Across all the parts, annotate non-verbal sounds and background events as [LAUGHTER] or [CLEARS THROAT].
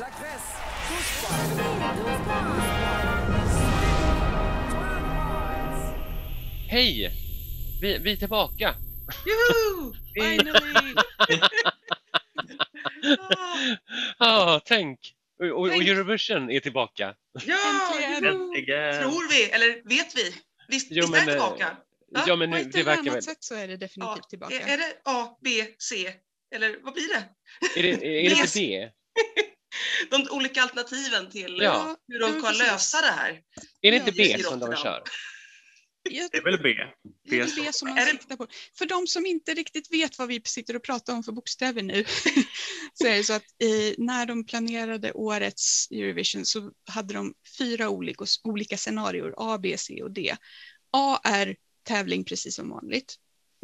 La Grèce, 12 points. Hej! Vi, vi är tillbaka. Juhu! [LAUGHS] Finally! Ah, [LAUGHS] Ja, tänk! Och, och. Eurovision är tillbaka. Ja, Äntligen. tror vi, eller vet vi? Visst, Jo, visst men, är det eh, tillbaka? Va? Ja, men nu, det eller verkar väl... sätt så är det definitivt tillbaka. Är, är det A, B, C? Eller vad blir det? Är det, är det inte [LAUGHS] det? De olika alternativen till Ja. hur de kan lösa det här. Är det inte B i som de kör? Det är väl B? det är B som man Är det- siktar på. För de som inte riktigt vet vad vi sitter och pratar om för bokstäver nu, [LAUGHS] så är det så att eh, när de planerade årets Eurovision så hade de fyra olika, olika scenarier, A, B, C och D. A är tävling precis som vanligt.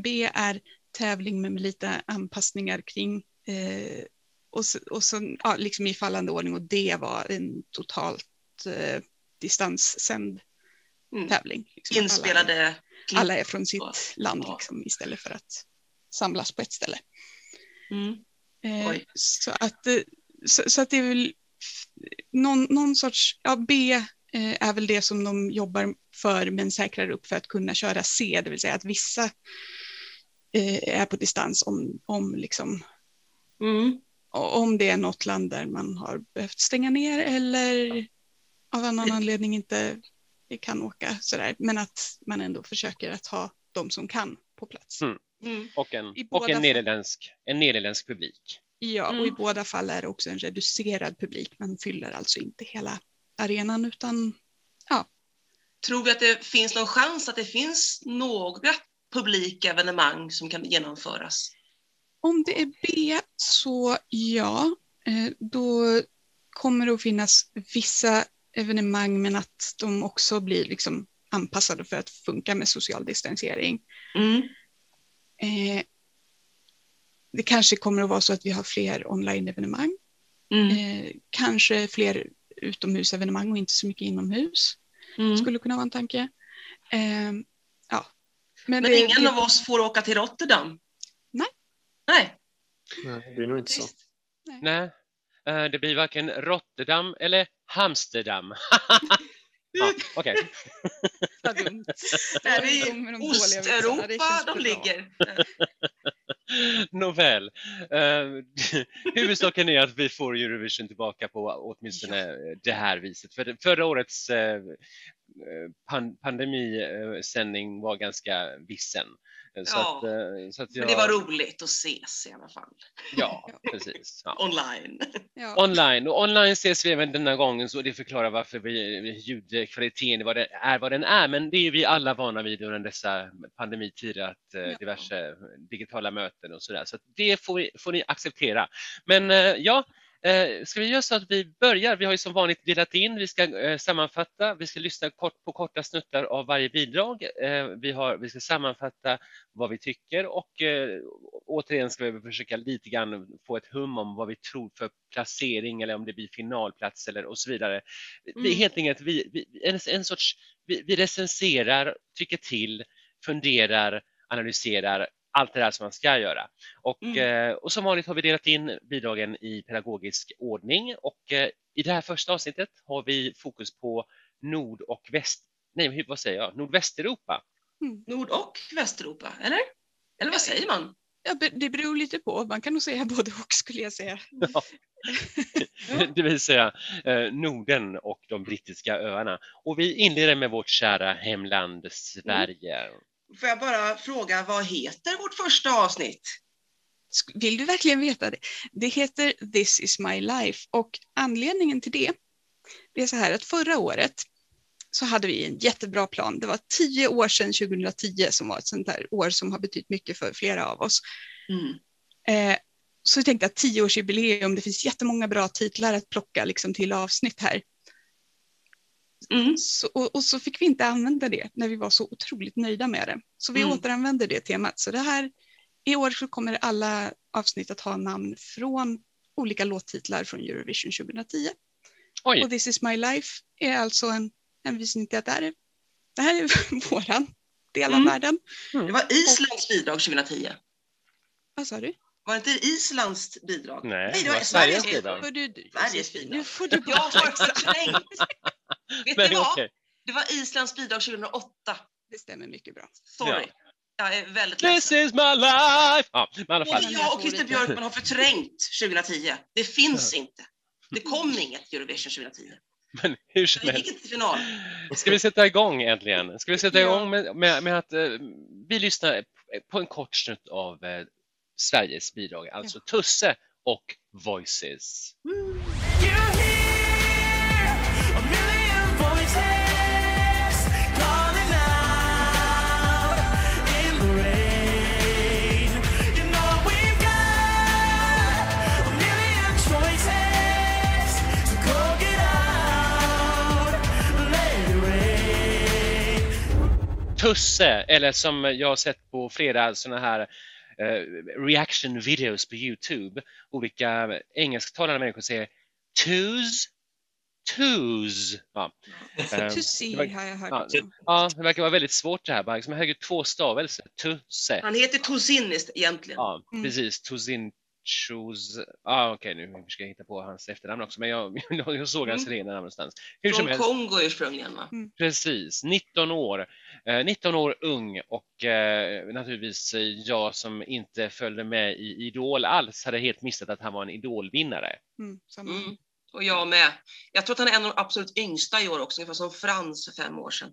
B är tävling med lite anpassningar kring eh, och, så, och så, ja, liksom i fallande ordning och D var en totalt eh, distanssänd Mm. tävling. Liksom, att alla- Inspelade klipp. alla är från sitt Ja. land liksom, istället för att samlas på ett ställe. Mm. Eh, så, att, eh, så, så att det är väl någon, någon sorts, ja B eh, är väl det som de jobbar för men säkrar upp för att kunna köra C, det vill säga att vissa eh, är på distans om, om, liksom, Mm. Om det är något land där man har behövt stänga ner eller av annan anledning inte kan åka sådär, men att man ändå försöker att ha de som kan på plats. Mm. Mm. Och en, och en, nederländsk, en nederländsk publik. Ja, och i Mm. båda fall är det också en reducerad publik. Man fyller alltså inte hela arenan utan Tror vi att det finns någon chans att det finns några publika evenemang som kan genomföras? Om det är B så ja, eh, då kommer det att finnas vissa evenemang men att de också blir liksom anpassade för att funka med social distansering. Mm. Eh, det kanske kommer att vara så att vi har fler online-evenemang, Mm. eh, kanske fler utomhusevenemang och inte så mycket inomhus. Mm. Skulle kunna vara en tanke. Eh, ja. Men, Men det, ingen det, av oss får åka till Rotterdam? Nej. Nej, Nej, det blir nog inte så. trist. Nej, eh, det blir varken Rotterdam eller Amsterdam. [LAUGHS] ja, Okej, [LAUGHS] dumt. [LAUGHS] Är det de vitsarna, det Osteuropa de ligger? nåväl. Uh, huvudsaken är att vi får Eurovision tillbaka på åtminstone det här viset. För förra årets eh, pan pandemisändning var ganska vissen. Så Ja, att, eh, så att jag, Men det var roligt att ses i alla fall. Ja, precis. Ja. Online. Ja. Online och online ses vi även denna gången så det förklarar varför vi, ljudkvaliteten vad det är vad den är men det är vi alla vana vid under dessa pandemitider att eh, Ja. diverse digitala möten och sådär så att det får, vi, får ni acceptera. Men eh, ja, eh, ska vi göra så att vi börjar? Vi har ju som vanligt delat in, vi ska eh, sammanfatta, vi ska lyssna kort på korta snuttar av varje bidrag. Eh, vi, har, vi ska sammanfatta vad vi tycker och eh, återigen ska vi försöka lite grann få ett hum om vad vi tror för placering eller om det blir finalplats eller och så vidare. Vi Mm. helt enkelt vi, vi, en, en sorts, vi, vi recenserar, tycker till, funderar, analyserar allt det där som man ska göra. Och, Mm. eh, och som vanligt har vi delat in bidragen i pedagogisk ordning och eh, i det här första avsnittet har vi fokus på nord och väst, nej vad säger jag, nordvästeuropa. Nord och Västeuropa, eller? Eller vad säger man? Ja, det beror lite på. Man kan nog säga [LAUGHS] både och skulle jag säga. [LAUGHS] [LAUGHS] det vill säga eh, Norden och de brittiska öarna. Och vi inleder med vårt kära hemland Sverige. Får jag bara fråga, vad heter vårt första avsnitt? Vill du verkligen veta det? Det heter This is my life och anledningen till det, det är så här att förra året så hade vi en jättebra plan. Det var tio år sedan 2010 som var ett sånt där år som har betytt mycket för flera av oss. Mm. Eh, så jag tänkte att tioårsjubileum, det finns jättemånga bra titlar att plocka liksom, till avsnitt här. Mm. Så, och, och så fick vi inte använda det när vi var så otroligt nöjda med det. Så vi Mm. återanvänder det temat. Så det här, i år så kommer alla avsnitt att ha namn från olika låttitlar från Eurovision 2010. Oj, Och This is my life är alltså en hänvisning till att det här är, det här är [LAUGHS] våran del av Mm. världen. Det var Islands bidrag 2010. Vad sa du? Var det inte Islands bidrag? Nej, Nej, det det var Sveriges bidrag. Sveriges bidrag. nu får du förträngt. [LAUGHS] Vet Men ni vad? okej. Det var Islands bidrag 2008. Det stämmer mycket bra. Sorry. Jag är väldigt This ledsen. is my life! Ja, men i alla fall. Både jag och Christer Björkman har förträngt 2010. Det finns inte. Det kom inget Eurovision 2010. Men hur som Vi helst. gick inte till final. Ska vi sätta igång äntligen? Ska vi sätta Ja. igång med, med, med att eh, vi lyssnar på en kort snutt av eh, Sveriges bidrag, alltså Tusse och Voices. You Tusse, eller som jag har sett på flera sådana här eh, reaction videos på Youtube, olika engelsktalande människor säger tus, tus. Ja. [LAUGHS] Eh, var- har jag hört ja, ja, det verkar vara väldigt svårt det här. Bara liksom höger två stavelser. Tusse. Han heter Tosinnis egentligen. Ja, Mm. precis. Tuzin Chus. Ja, okej, nu ska jag hitta på hans efternamn också, men [LAUGHS] jag, jag såg hans Mm. rena namn någonstans. Hur som Från helst, Kongo ursprungligen va? precis. 19 år. Eh, 19 år ung och eh, naturligtvis eh, jag som inte följde med i Idol alls hade helt missat att han var en Idolvinnare. Mm. Mm. Och jag med. Jag tror att han är en av de absolut yngsta i år också, ungefär som Frans för fem år sedan.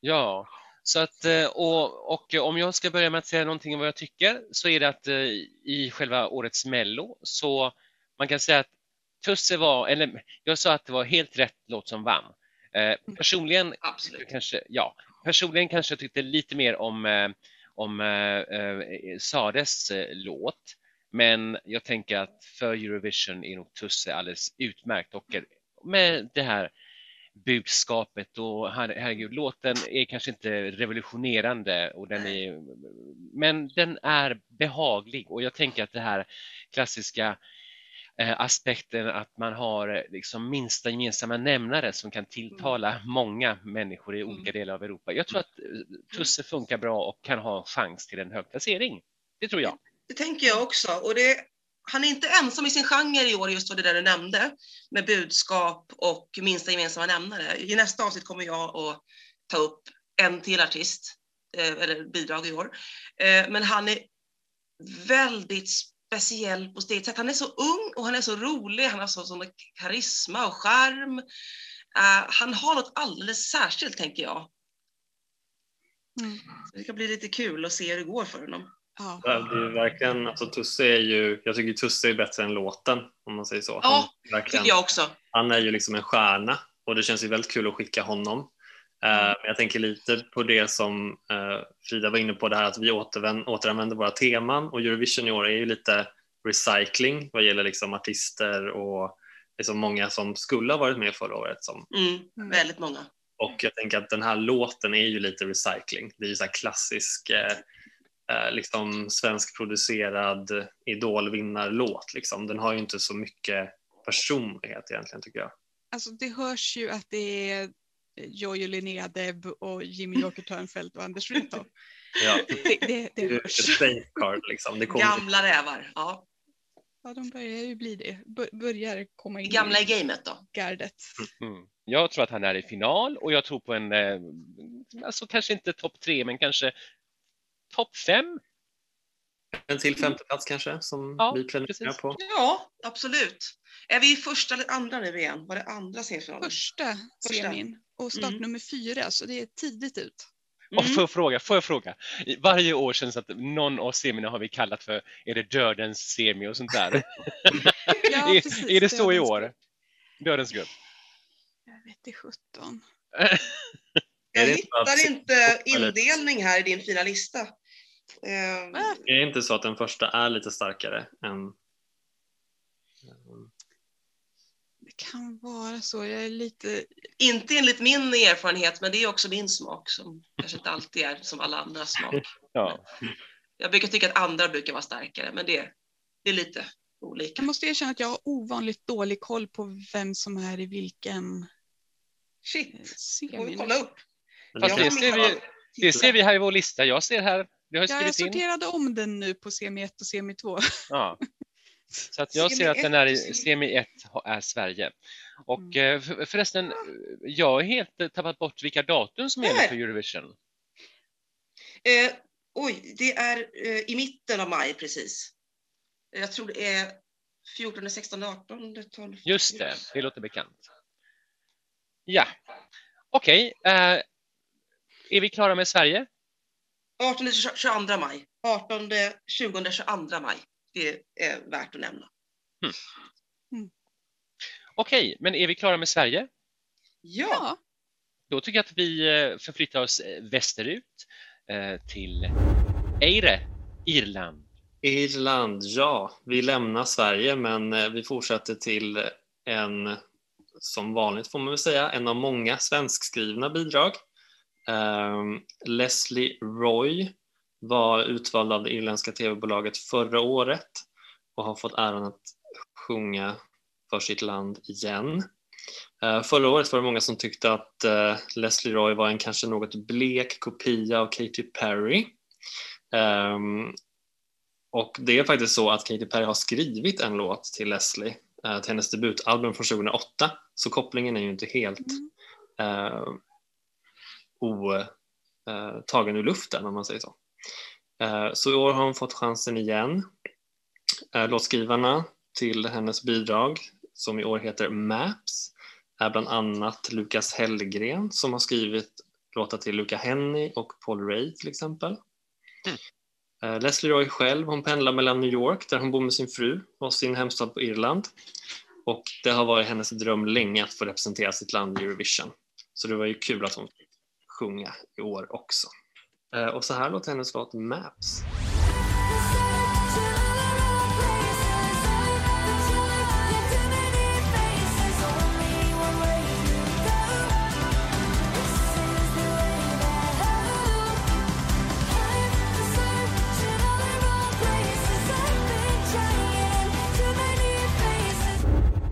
Ja, så att eh, och, och om jag ska börja med att säga någonting om vad jag tycker så är det att eh, i själva årets Mello så man kan säga att Tusse var, eller jag sa att det var helt rätt låt som vann. Eh, personligen Absolut. kanske, ja, personligen kanske jag tyckte lite mer om, om eh, Sades låt. Men jag tänker att för Eurovision är nog Tusse alldeles utmärkt och med det här budskapet och her- herregud, låten är kanske inte revolutionerande och den är, men den är behaglig och jag tänker att det här klassiska eh, aspekten att man har eh, liksom minsta gemensamma nämnare som kan tilltala många människor i olika delar av Europa. Jag tror att eh, Tusse funkar bra och kan ha en chans till en hög placering. Det tror jag. Det tänker jag också. Och det, han är inte ensam i sin genre i år, just vad det där du nämnde, med budskap och minsta gemensamma nämnare. I nästa avsnitt kommer jag att ta upp en till artist, eh, eller bidrag i år. Eh, Men han är väldigt speciell på sitt sätt. Han är så ung och han är så rolig, han har så, sån karisma och charm. Eh, Han har något alldeles särskilt, tänker jag. Mm. Det ska bli lite kul att se hur det går för honom. Ja. Det är verkligen, alltså Tusse är ju, jag tycker Tusse är bättre än låten om man säger så. Ja, Han, Tycker jag också. han är ju liksom en stjärna och det känns ju väldigt kul att skicka honom. Eh, men jag tänker lite på det som eh, Frida var inne på, det här att vi återvän- återanvänder våra teman och Eurovision i år är ju lite recycling vad gäller liksom artister och liksom många som skulle ha varit med förra året. Som, Mm, Mm. väldigt många. och jag tänker att den här låten är ju lite recycling. Det är ju så här klassisk eh, liksom svenskproducerad idolvinnarlåt. Liksom. Den har ju inte så mycket personlighet egentligen tycker jag. Alltså det hörs ju att det är Jojo Linnea Deb och Jimmy Joker [LAUGHS] Törnfeldt och Anders Wrethov. Ja. Det, det, det Det är hörs. ett liksom. Det kommer Gamla rävar. Ja. Ja, de börjar ju bli det. Bör- Börjar komma in Gamla i gamet då. gardet. Mm. Jag tror att han är i final och jag tror på en, eh, alltså kanske inte topp tre, men kanske topp fem. en till femteplats kanske som Ja, vi planerar precis. på. Ja, absolut. Är vi i första eller andra nu igen? Var det andra semifinalen? Första semin och start Mm. nummer fyra, så det är tidigt ut. Och Mm. får jag fråga, får jag fråga? Varje år känns det att någon av semierna har vi kallat för, är det dödens semi och sånt där? [LAUGHS] Ja, är, precis, är det så i år? Dödens grupp? Jag vet inte sjutton. Jag [LAUGHS] Är det inte hittar inte indelning här i din fina lista. Eh, Va? Är det inte så att den första är lite starkare än Det kan vara så. Jag är lite... inte enligt min erfarenhet, men det är också min smak som kanske inte alltid är som alla andras smak. Ja. Jag brukar tycka att andra brukar vara starkare, men det, det är lite olika. Jag måste erkänna att jag har ovanligt dålig koll på vem som är i vilken eh, Shit, får vi kolla upp. Det det ser vi, det ser vi här i vår lista. Jag ser här, det har jag Jag skrivit in. sorterade om den nu på semi 1 och semi 2. Ja. Så att jag [LAUGHS] ser att den är i semi 1 är Sverige. Och Mm. eh, för- förresten, jag har helt eh, tappat bort vilka datum som gäller för Eurovision. Eh, oj, det är eh, i mitten av maj precis. Jag tror det är 14, 16, 18, 12. Just det, det låter bekant. Ja, okej. eh, är vi klara med Sverige? 18, 22 maj. 18, 20, 22 maj. Det är värt att nämna. Okej, men är vi klara med Sverige? Ja, Då tycker jag att vi eh, förflyttar oss eh, västerut eh, till Eire, Irland. Irland, ja. Vi lämnar Sverige men vi fortsätter till en, som vanligt får man väl säga, en av många svenskskrivna bidrag. Ehm, Leslie Roy var utvald av det irländska tv-bolaget förra året och har fått äran att sjunga för sitt land igen. Eh, Förra året var det många som tyckte att eh, Leslie Roy var en kanske något blek kopia av Katy Perry. Ehm, och det är faktiskt så att Katy Perry har skrivit en låt till Leslie, eh, till hennes debutalbum från 2008, så kopplingen är ju inte helt Mm. O, eh, tagen ur luften om man säger så. Eh, så i år har hon fått chansen igen. Eh, låtskrivarna till hennes bidrag, som i år heter Maps, är bland annat Lukas Hellgren som har skrivit låtar till Luca Henny och Paul Ray till exempel. Eh, Leslie Roy själv, hon pendlar mellan New York där hon bor med sin fru och sin hemstad på Irland. Och det har varit hennes dröm länge att få representera sitt land i Eurovision. Så det var ju kul att hon sjunga i år också. Eh, och så här låter hennes låt Maps.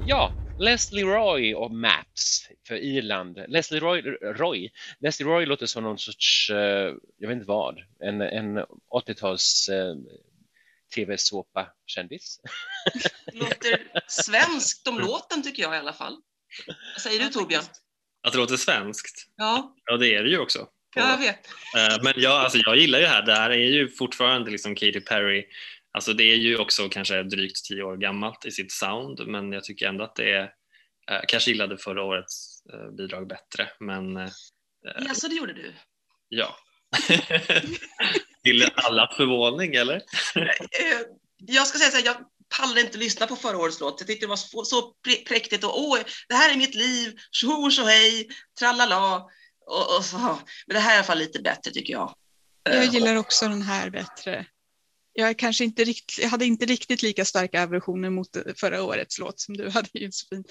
Ja, Leslie Roy och Maps för Irland. Leslie Roy, Roy. Leslie Roy låter som någon sorts, eh, jag vet inte vad, en, en 80-tals eh, tv-såpa-kändis. det [LAUGHS] låter svenskt om låten tycker jag i alla fall. Vad säger du Torbjörn? Att det låter svenskt? Ja, Ja, det är det ju också. På- ja jag vet. Eh, Men jag, alltså, jag gillar ju det här. Det här är ju fortfarande liksom Katy Perry. Alltså, det är ju också kanske drygt tio år gammalt i sitt sound, men jag tycker ändå att det är... Eh, kanske gillade förra årets bidrag bättre, men eh, Jaså, det gjorde du? ja. [LAUGHS] Till allas förvåning, eller? Eh, jag ska säga så här, jag pallade inte lyssna på förra årets låt. Jag tyckte det var så, så präktigt och åh, det här är mitt liv, tjoho tjohej, tralala. Och, och så. Men det här är i alla fall lite bättre tycker jag. Eh, jag gillar också den här bättre. Jag, är kanske inte rikt, jag hade inte riktigt lika starka aversioner mot förra årets låt som du hade Josefin.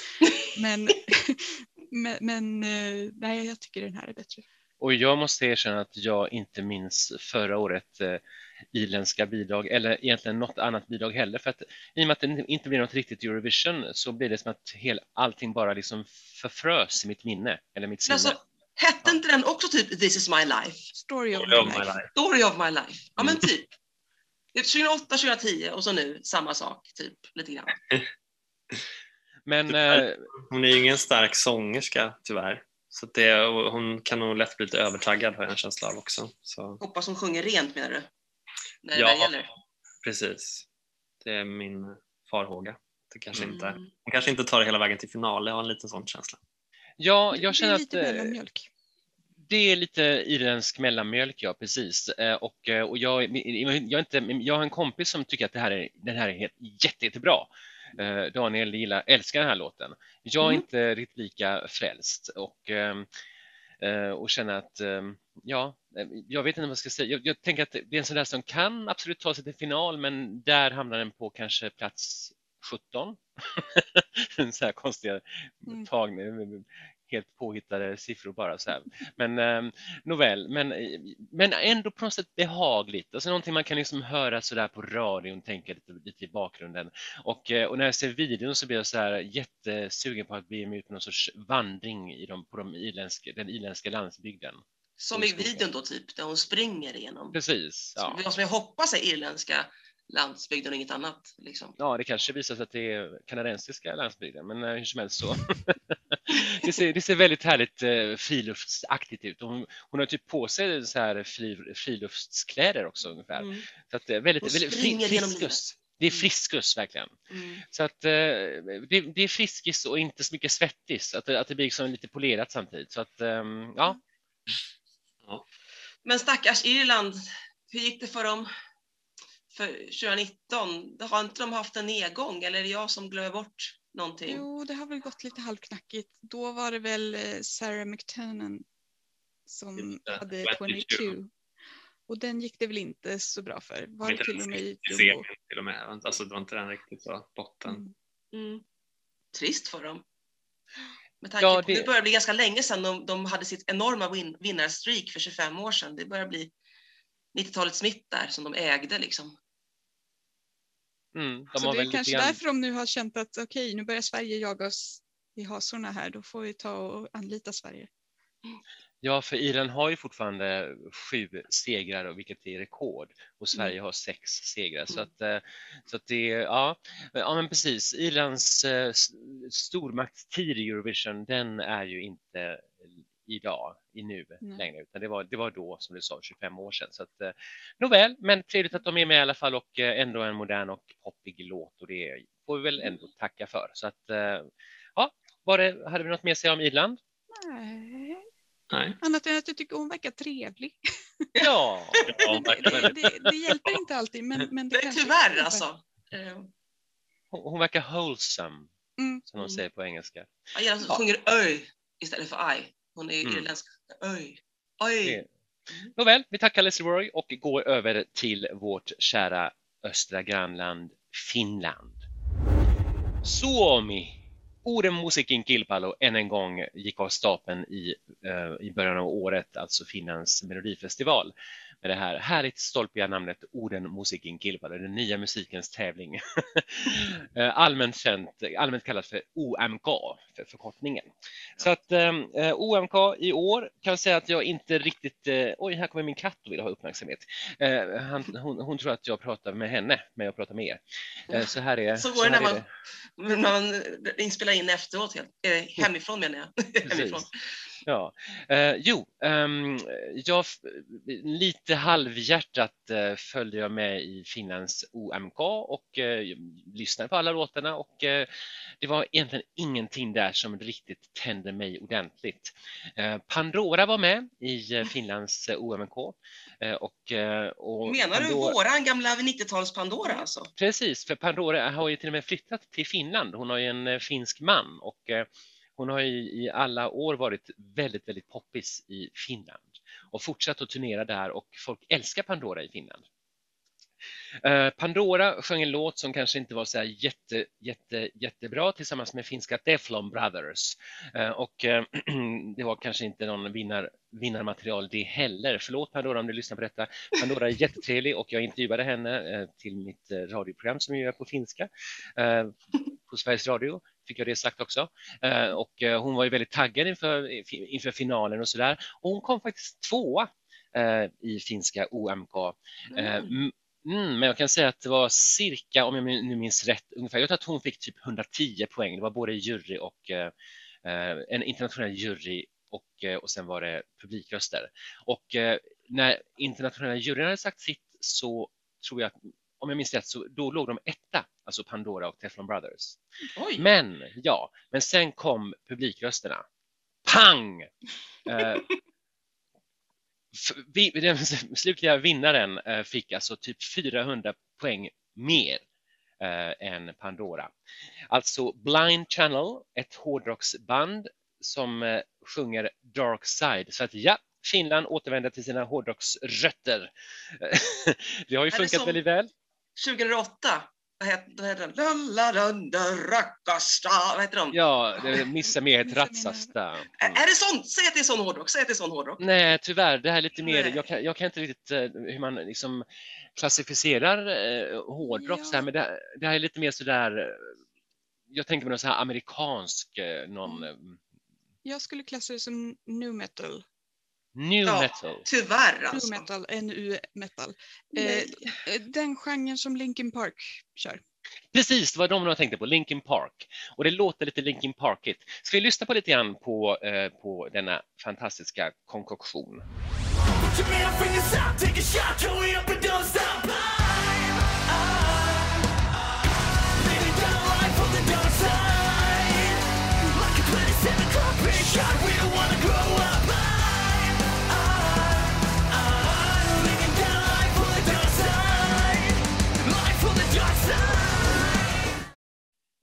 Men, [LAUGHS] men, men eh, nej, jag tycker den här är bättre. Och jag måste erkänna att jag inte minns förra året eh, irländska bidrag eller egentligen något annat bidrag heller för att i och med att det inte blir något riktigt Eurovision så blir det som att hel, allting bara liksom förfrös i mitt minne eller mitt sinne. Alltså, hette inte den också typ This is my life? Story of Story my of life. my life. Story of my life. Ja men Mm. typ. 2008, 2010 och så nu samma sak, typ lite grann. [LAUGHS] Men eh, Hon är ju ingen stark sångerska tyvärr. Så det, hon kan nog lätt bli lite övertaggad har jag en känsla av också. Så, Hoppas hon sjunger rent menar du? När det Ja. gäller. precis. Det är min farhåga. Det kanske inte, Mm. hon kanske inte tar det hela vägen till final. Jag har en liten sån känsla. ja, Det jag känner är att lite eh, mellanmjölk. det är lite irländsk mellanmjölk, ja precis. Eh, Och, och jag, jag, är inte, jag har en kompis som tycker att det här är, den här är helt, jätte, jättebra. Eh, Daniel gillar, älskar den här låten. Jag är Mm. inte riktigt lika frälst och, ehm, eh, och känner att, ehm, ja, eh, jag vet inte vad jag ska säga. Jag, jag tänker att det är en sån där som kan absolut ta sig till final, men där hamnar den på kanske plats 17. [LAUGHS] så här konstiga Mm. tag, helt påhittade siffror bara så här. Men eh, nåväl, men, men ändå på något sätt behagligt. Alltså någonting man kan liksom höra så där på radion tänka lite, lite i bakgrunden. Och, eh, och när jag ser videon så blir jag så här jättesugen på att bege mig ut på någon sorts vandring i de, på de irländska, den irländska landsbygden. Som i videon då typ, där hon springer igenom. Precis. Ja. Som jag hoppas är irländska landsbygden och inget annat. Liksom. Ja, det kanske visar sig att det är kanadensiska landsbygden, men eh, hur som helst så. [LAUGHS] det, ser, det ser väldigt härligt eh, friluftsaktigt ut. Hon, hon har typ på sig så här fri, friluftskläder också ungefär. Mm. Så att det är väldigt, Hon väldigt springer fri, genom friskus. Det är friskus verkligen. Mm. Så att eh, det, det är friskis och inte så mycket svettis. Att, det- att det blir liksom lite polerat samtidigt. Så att ehm, ja, Men stackars Irland, hur gick det för dem för 2019? Har inte de haft en nedgång eller är det jag som glömmer bort någonting? Jo, det har väl gått lite halvknackigt. Då var det väl eh, Sarah McTernan som det, hade 22. 22. Och den gick det väl inte så bra för. Var det till och med i till och med. Alltså, det var inte den riktigt så botten. Mm. Mm. Trist för dem. Med tanke Ja, på, det- det börjar bli ganska länge sedan de, de hade sitt enorma win, vinnarstreak för 25 år sedan. Det börjar bli 90-talets mitt där som de ägde liksom. mm, de Så har det är kanske grann... därför de nu har känt att okej, nu börjar Sverige jaga oss i hasorna här. Då får vi ta och anlita Sverige. Ja, för Irland har ju fortfarande sju segrar, och vilket är rekord, och Sverige har sex segrar. Så Mm. att, eh, så att det, ja, ja men precis. Irlands eh, stormaktstid i Eurovision, den är ju inte idag, i nu Nej. längre, utan det var, det var då, som du sa, 25 år sedan. Så att, eh, nåväl, men trevligt att de är med i alla fall och eh, ändå en modern och poppig låt och det får vi väl ändå tacka för. Så att, eh, ja, var det, hade vi något mer att säga om Irland? Nej, Nej. annat än att jag tycker hon verkar trevlig. Ja, Ja, [LAUGHS] det, det, det, det hjälper inte alltid, men, men det Nej, tyvärr hjälper. alltså. Eh, Hon, hon verkar wholesome, Mm. som de Mm. säger på engelska. Jag gillar att hon sjunger öj istället för aj. Hon är Mm. irländsk. Öj. Oj. Det- Nåväl, vi tackar Leslie Roy och går över till vårt kära östra grannland Finland. Suomi! Orden musiikin kilpailu än en gång gick av stapeln i, eh, i början av året, alltså Finlands melodifestival. Med det här härligt stolpiga namnet Orden musiikin kilpailu, den nya musikens tävling. [LAUGHS] Eh, allmänt känt, allmänt kallat för OMK, för förkortningen. Så att eh, OMK i år kan jag säga att jag inte riktigt, eh, oj här kommer min katt och vill ha uppmärksamhet. Eh, han, hon, hon tror att jag pratar med henne, men jag pratar med er. Eh, så här är Så går det när är man, när man inspelar in efteråt, eh, hemifrån menar jag. [LAUGHS] hemifrån. Ja, eh, jo, ehm, jag lite halvhjärtat eh, följde jag med i Finlands OMK och eh, lyssnade på alla låtarna och eh, det var egentligen ingenting där som riktigt tände mig ordentligt. Eh, Pandora var med i eh, Finlands eh, OMK eh, och, eh, och Menar du Pandora- våran gamla 90-tals Pandora alltså? Precis, för Pandora har ju till och med flyttat till Finland. Hon har ju en eh, finsk man och eh, hon har ju i alla år varit väldigt, väldigt poppis i Finland och fortsatt att turnera där och folk älskar Pandora i Finland. Eh, Pandora sjöng en låt som kanske inte var så här jätte, jätte, jättebra tillsammans med finska Teflon Brothers. Eh, Och eh, [CLEARS THROAT] det var kanske inte någon vinnar, vinnarmaterial det heller. Förlåt Pandora om du lyssnar på detta. Pandora är jättetrevlig och jag intervjuade henne eh, till mitt eh, radioprogram som jag gör på finska eh, på Sveriges Radio. Fick jag det sagt också. Eh, Och eh, hon var ju väldigt taggad inför, inför finalen och sådär. Och hon kom faktiskt tvåa eh, i finska OMK. Mm. Mm, men jag kan säga att det var cirka, om jag nu minns rätt, ungefär, jag tror att hon fick typ 110 poäng. Det var både jury och eh, en internationell jury och, och sen var det publikröster. Och eh, när internationella juryn hade sagt sitt så tror jag att, om jag minns rätt, så då låg de etta, alltså Pandora och Teflon Brothers. Oj. Men, ja, men sen kom publikrösterna. Pang! Eh, vi, den [LAUGHS] slutliga vinnaren eh, fick alltså typ 400 poäng mer eh, än Pandora. Alltså Blind Channel, ett hårdrocksband som eh, sjunger Dark Side. Så att ja, Finland återvänder till sina hårdrocksrötter. [LAUGHS] det har ju funkat som- väldigt väl. 2008, vad heter, vad heter den? Lallaranda rackasta, vad heter de? Ja, det missar med ett Missa med- ratsasta. Mm. Är det sånt? Säg att det är sån hårdrock, säg att det är sån hårdrock. Nej, tyvärr. Det här är lite mer, jag kan, jag kan inte riktigt eh, hur man liksom klassificerar eh, hårdrock så här, Ja. men det, det här är lite mer sådär, eh, jag tänker mig någon så här amerikansk, eh, någon, eh, Jag skulle klassa det som nu metal. New Ja. metal. Tyvärr Nu alltså. metal, NU metal. Eh, den genren som Linkin Park kör. Precis, det var de jag tänkte på, Linkin Park. Och det låter lite Linkin Parkigt. Ska vi lyssna på lite grann på, eh, på denna fantastiska konkoktion? Put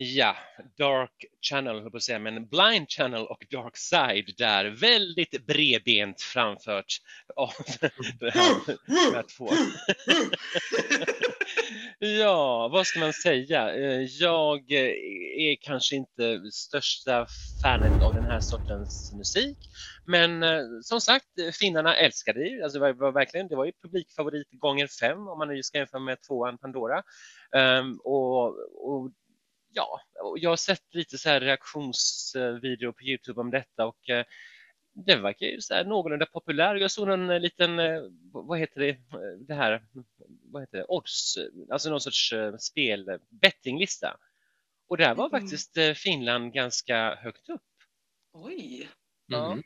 Ja, Dark Channel, höll på att säga, men Blind Channel och Dark Side där. Väldigt bredbent framfört av [LAUGHS] de här, två. [LAUGHS] Ja, vad ska man säga? Eh, jag är kanske inte största fanet av den här sortens musik. Men eh, som sagt, finnarna älskade det ju. Alltså, det, var, verkligen, det var ju publikfavorit gånger fem om man nu ska jämföra med tvåan Pandora. Um, och, och ja, jag har sett lite så här reaktionsvideo på Youtube om detta och eh, det verkar ju så här någorlunda populär. Jag såg en eh, liten, eh, vad heter det, det här, vad heter det, odds, alltså någon sorts spel, bettinglista. Och där var Mm. faktiskt Finland ganska högt upp. Oj. Ja. Mhm.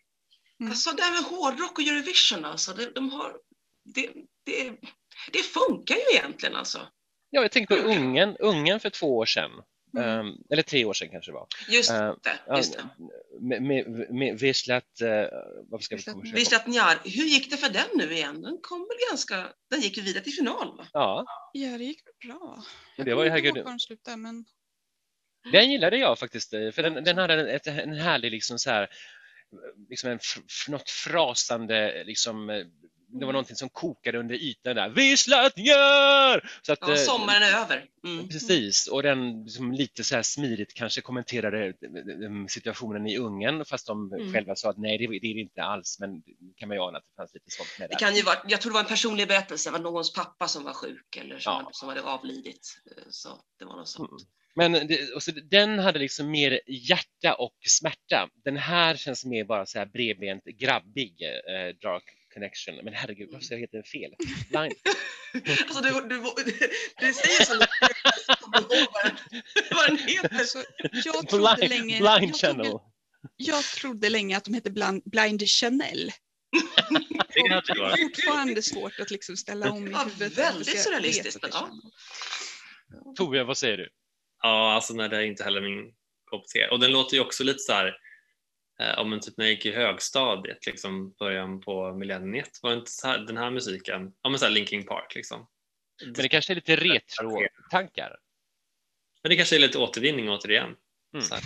Mm. Alltså det här med hårdrock och Eurovision alltså, det, de har, det, det, det funkar ju egentligen alltså. Ja, jag tänkte på Ungern, Ungern för två år sedan. Mm. Ehm, eller tre år sedan kanske det var. Just Eh, det. Just det. Med, med, med Wislat, eh, varför ska vi Wislat komma ihåg? Visst att Njar, hur gick det för den nu igen? Den kom väl ganska, den gick ju vidare till final va? Ja, Ja, det gick bra. Men det var ju herregud- de slutade, men Den gillade jag faktiskt, eh, för den, den hade ett, en härlig liksom så här, liksom en, något frasande, liksom, eh, det var Mm. någonting som kokade under ytan där. Visslatnjör! Så att, Ja, eh, sommaren är över. Mm. Precis, och den liksom lite så här smidigt kanske kommenterade eh, situationen i Ungern fast de Mm. själva sa att nej det, det är det inte alls men kan man ju ana att det fanns lite sånt med Det kan ju vara, jag tror det var en personlig berättelse, det var någons pappa som var sjuk eller som, Ja. som hade avlidit. Eh, Så det var något sånt. Mm. Men det, och så den hade liksom mer hjärta och smärta. Den här känns mer bara så här bredbent grabbig, eh, Dark Connection. Men herregud, varför säger jag heter den fel? Blind. [LAUGHS] Alltså du, du, du, säger så vad den- heter. alltså, jag trodde Blind, länge... blind jag Channel. Trodde, jag trodde länge att de hette Blind, Blind Chanel. [LAUGHS] Det är fortfarande svårt att liksom ställa om i Ja, huvudet. väldigt jag surrealistiskt, ja. Torbjörn, vad säger du? Ja, alltså nej, det är inte heller min kopp te. Och den låter ju också lite så här, om en typ när jag gick i högstadiet, liksom början på millenniet, var det inte så här, den här musiken, ja men så här Linkin Park liksom. Men det kanske är lite retro-tankar. Men det kanske är lite återvinning återigen. Mm. Här,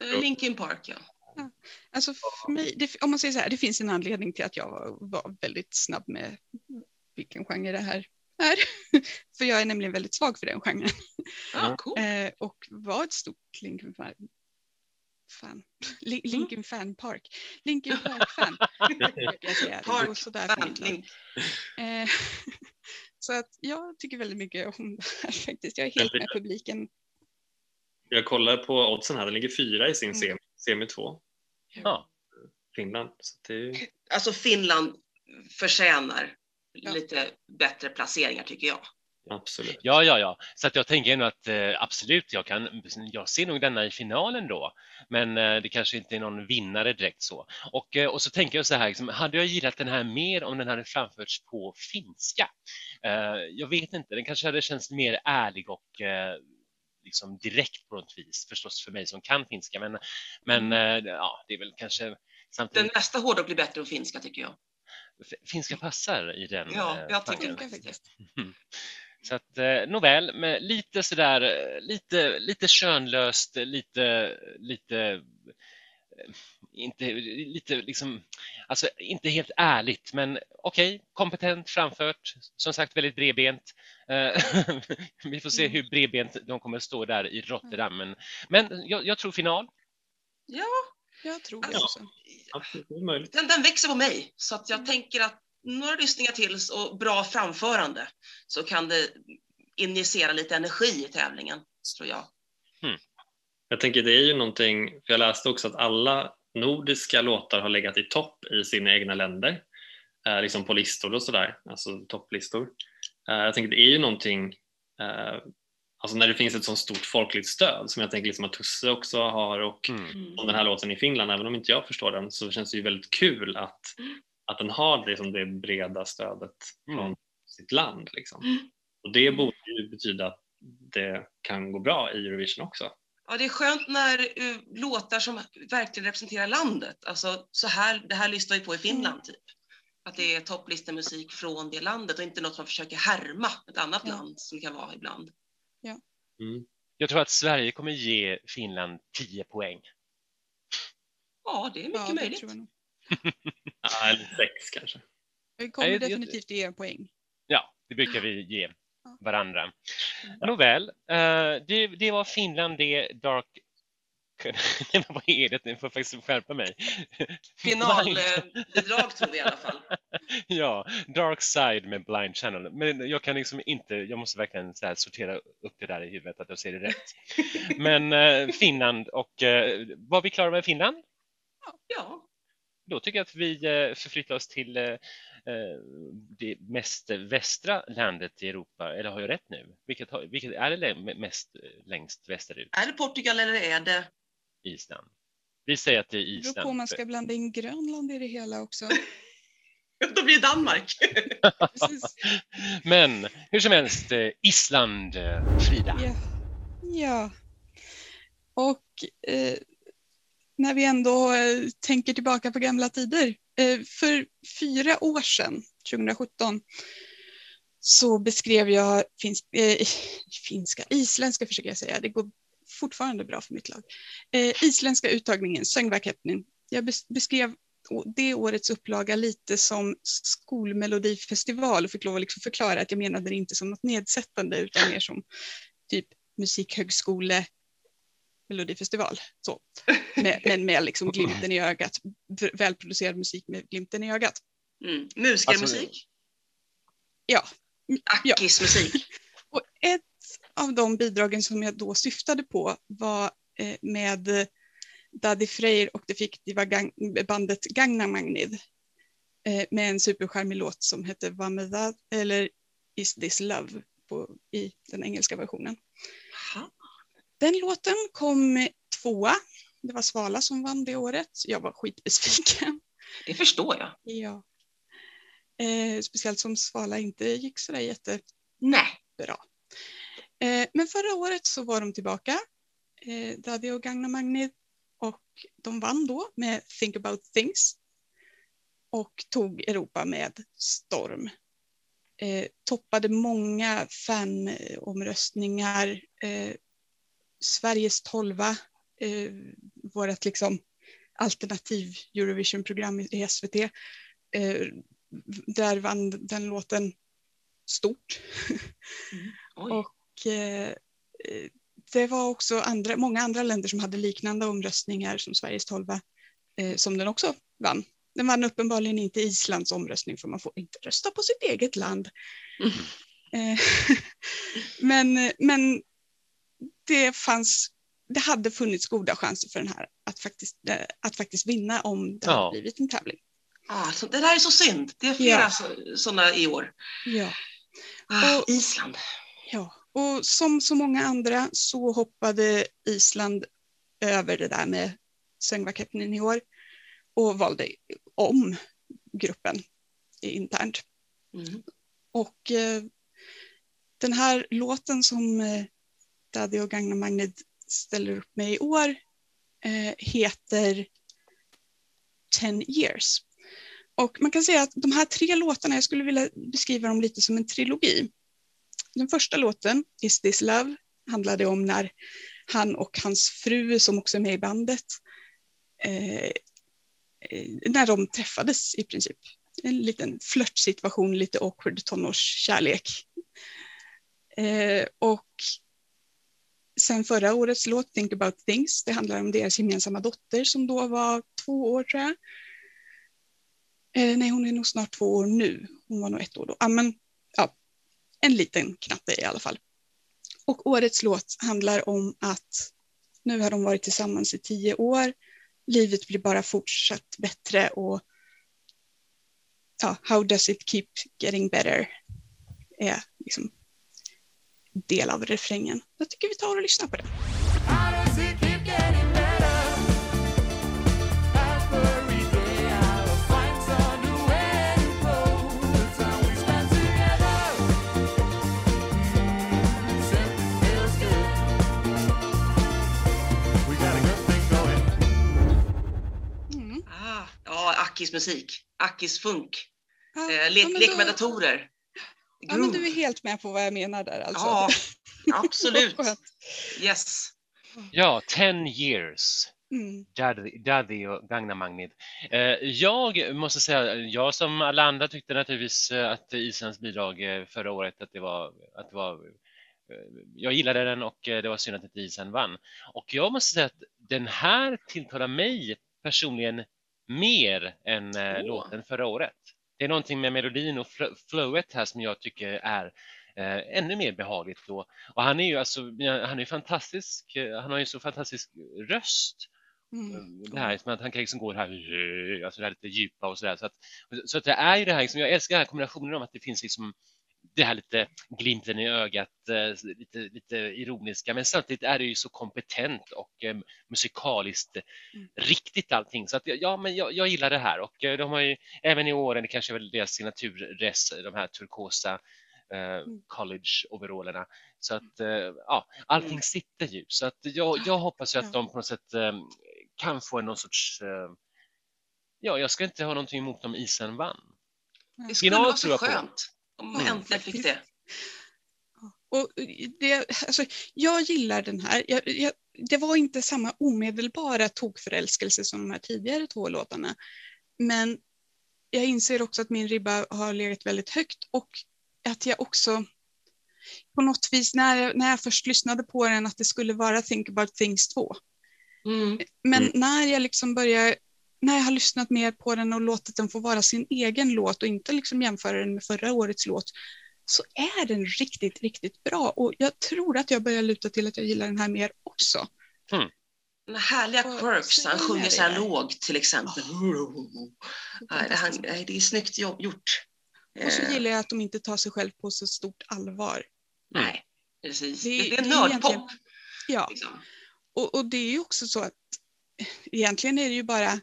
[LAUGHS] Eh. Linkin Park ja. Alltså för mig, det, om man säger så här, det finns en anledning till att jag var, var väldigt snabb med vilken genre det här är. [LAUGHS] för jag är nämligen väldigt svag för den genren. Ja, cool. Eh, och var ett stort Linkin fan. fan. Li- Linkin Fan Park. Linkin för [LAUGHS] Fan, mitt lag. Link. Eh, [LAUGHS] så att jag tycker väldigt mycket om det här faktiskt. Jag är helt med publiken. Jag kollar på oddsen här, den ligger fyra i sin Mm. semi, semi 2, Ja. Finland. Så det. Alltså Finland förtjänar Ja. lite bättre placeringar tycker jag. Absolut. Ja, ja, ja. Så att jag tänker ändå att eh, absolut, jag, kan, jag ser nog denna i finalen då. Men eh, det kanske inte är någon vinnare direkt så. Och, eh, och så tänker jag så här, liksom, hade jag gillat den här mer om den hade framförts på finska? Eh, jag vet inte, den kanske hade känts mer ärlig och eh, liksom direkt på något vis, förstås för mig som kan finska. Men, men eh, ja, det är väl kanske Den samtidigt, nästa hårdrock blir bättre än finska tycker jag. finska passar i den Ja, jag tycker det. faktiskt. [LAUGHS] Så att eh, nåväl, med lite sådär, eh, lite, lite könlöst, lite, lite, eh, inte, lite liksom, alltså inte helt ärligt, men okej, kompetent framfört, som sagt väldigt bredbent. Eh, [LAUGHS] Vi får se Mm. hur bredbent de kommer stå där i Rotterdam, men, men jag, jag tror final. Ja, Jag tror det Ja. också. Den, den växer på mig så att jag tänker att några lyssningar till och bra framförande så kan det injicera lite energi i tävlingen, tror jag. Jag tänker det är ju någonting, för jag läste också att alla nordiska låtar har legat i topp i sina egna länder. eh, liksom på listor och sådär, alltså topplistor. Eh, jag tänker det är ju någonting, eh, alltså när det finns ett så stort folkligt stöd som jag tänker liksom att Tusse också har och Mm. om den här låten i Finland, även om inte jag förstår den så känns det ju väldigt kul att, att den har det, som det breda stödet Mm. från sitt land. Liksom. Mm. Och det borde ju betyda att det kan gå bra i Eurovision också. Ja, det är skönt när uh, låtar som verkligen representerar landet, alltså så här, det här lyssnar vi på i Finland typ. Att det är topplistemusik från det landet och inte något man försöker härma ett annat Ja. land som det kan vara ibland. Mm. Jag tror att Sverige kommer ge Finland 10 poäng. Ja, det är mycket Ja, det möjligt. [LAUGHS] Ja, eller sex kanske. Vi kommer Nej, det- definitivt ge en poäng. Ja, det brukar vi ge Ja. varandra. Mm. Nåväl, eh, det, det var Finland, det Dark... [LAUGHS] Nej, vad är det? Jag får faktiskt skärpa mig. Finalbidrag [LAUGHS] tror vi i alla fall. Ja, Dark Side med Blind Channel. Men jag kan liksom inte, jag måste verkligen så här sortera upp det där i huvudet att jag ser det rätt. Men eh, Finland och eh, var vi klara med Finland? Ja, Då tycker jag att vi eh, förflyttar oss till eh, eh, det mest västra landet i Europa. Eller har jag rätt nu? Vilket, har, vilket är det mest längst västerut? är det Portugal eller är det... Island. Vi säger att det är Det beror Island. på om man ska blanda in Grönland i det hela också. [LAUGHS] Då blir det Danmark. [LAUGHS] Men hur som helst, Island, Frida. Ja. ja. Och eh, när vi ändå eh, tänker tillbaka på gamla tider. Eh, för fyra år sedan, 2017, så beskrev jag finsk, eh, finska, isländska försöker jag säga. Det går fortfarande bra för mitt lag. Eh, isländska uttagningen, Söngvakeppnin. Jag beskrev det årets upplaga lite som skolmelodifestival och fick lov att liksom förklara att jag menade det inte som något nedsättande utan mer som typ musikhögskole melodifestival. Så. [LAUGHS] Med, men med liksom glimten i ögat. Välproducerad musik med glimten i ögat. Mm. Musikermusik. Ja. Ja. Ackismusik. [LAUGHS] Och ett av de bidragen som jag då syftade på var eh, med eh, Daddy Freyr och det fiktiva gang bandet Gangnam Magnid eh, med en supercharmig låt som hette Vamedad eller Is this love på, i den engelska versionen. Den låten kom tvåa. Det var Svala som vann det året. Jag var skitbesviken. Det förstår jag. Ja. Eh, speciellt som Svala inte gick sådär jätte Nej. bra. Eh, men förra året så var de tillbaka, eh, Daddy och Gagna Magnid, och de vann då med Think about things och tog Europa med storm. Eh, toppade många fanomröstningar. Eh, Sveriges tolva, eh, vårt liksom alternativ Eurovision-program i SVT. Eh, där vann den låten stort. Oj. Och eh, eh, det var också andra, många andra länder som hade liknande omröstningar som Sveriges tolva, eh, som den också vann. Den vann uppenbarligen inte Islands omröstning för man får inte rösta på sitt eget land. Mm. Eh, [LAUGHS] men, men det fanns, det hade funnits goda chanser för den här att faktiskt, eh, att faktiskt vinna om det Ja. hade blivit en tävling. Ah, så det där är så synd. Det är flera Ja. så, sådana i år. Ja. Ah, Och- Island. Ja, och som så många andra så hoppade Island över det där med Söngvakeppnin i år och valde om gruppen internt. Mm. Och eh, den här låten som eh, Daddy och Gagna Magnet ställer upp med i år eh, heter Ten years. Och man kan säga att de här tre låtarna, jag skulle vilja beskriva dem lite som en trilogi. Den första låten, Is this love, handlade om när han och hans fru, som också är med i bandet, eh, när de träffades i princip. En liten flörtsituation, lite awkward tonårskärlek. Eh, och sen förra årets låt, Think about things, det handlar om deras gemensamma dotter som då var två år tror jag. Eh, nej, hon är nog snart två år nu. Hon var nog ett år då. Ah, men, ja, en liten knatte i alla fall. Och årets låt handlar om att nu har de varit tillsammans i tio år. Livet blir bara fortsatt bättre och ja, How does it keep getting better är liksom del av refrängen. Jag tycker vi tar och lyssnar på going. Mm. Ah, ja, Akis musik. Akis funk. Ja, Eh, lek, ja, lek med datorer. Ja, men du är helt med på vad jag menar där alltså. Ja, [LAUGHS] absolut. Yes. Ja, 10 years. Mm. Daddy, och Gangnam Magnet. Eh, jag måste säga, jag som alla andra tyckte naturligtvis eh, att Islands bidrag eh, förra året, att det var, att det var jag gillade den och det var synd att inte Island vann. Och jag måste säga att den här tilltalar mig personligen mer än Åh. låten förra året. Det är någonting med melodin och fl- flowet här som jag tycker är eh, ännu mer behagligt då. Och han är ju alltså, han är fantastisk, eh, han har ju så fantastisk röst. Mm. Det här som att han kan liksom gå det här, alltså det här lite djupa och sådär. Så att, så att det är ju det här, liksom, jag älskar den här kombinationen om att det finns liksom det här lite glimten i ögat, eh, lite, lite ironiska, men samtidigt är det ju så kompetent och eh, musikaliskt Mm. riktigt allting. Så att, ja, men jag, jag gillar det här och eh, de har ju även i åren, det kanske är väl deras signaturdress, de här turkosa eh, college-overallerna. Så att eh, ja, allting Mm. sitter ju. Så att jag, jag hoppas ju att de på något sätt eh, kan få någon sorts Ja, jag ska inte ha någonting emot om isen vann. Det skulle Final vara så skönt om man Mm. äntligen fick det. Och det, alltså, jag gillar den här. Jag, jag, det var inte samma omedelbara tokförälskelse som de här tidigare två låtarna. Men jag inser också att min ribba har legat väldigt högt och att jag också på något vis när jag, när jag först lyssnade på den att det skulle vara Think about things 2. Mm. Men Mm. när jag liksom börjar, när jag har lyssnat mer på den och låtit den få vara sin egen låt och inte liksom jämföra den med förra årets låt så är den riktigt, riktigt bra och jag tror att jag börjar luta till att jag gillar den här mer också. Den här härliga quirks, han sjunger så här det. lågt till exempel. Nej, det, han, nej, det är snyggt gjort. Och så Eh, gillar jag att de inte tar sig själv på så stort allvar. Nej, precis. Det, Det- det är det nördpop. Ja, Liksom. och, och det är ju också så att egentligen är det ju bara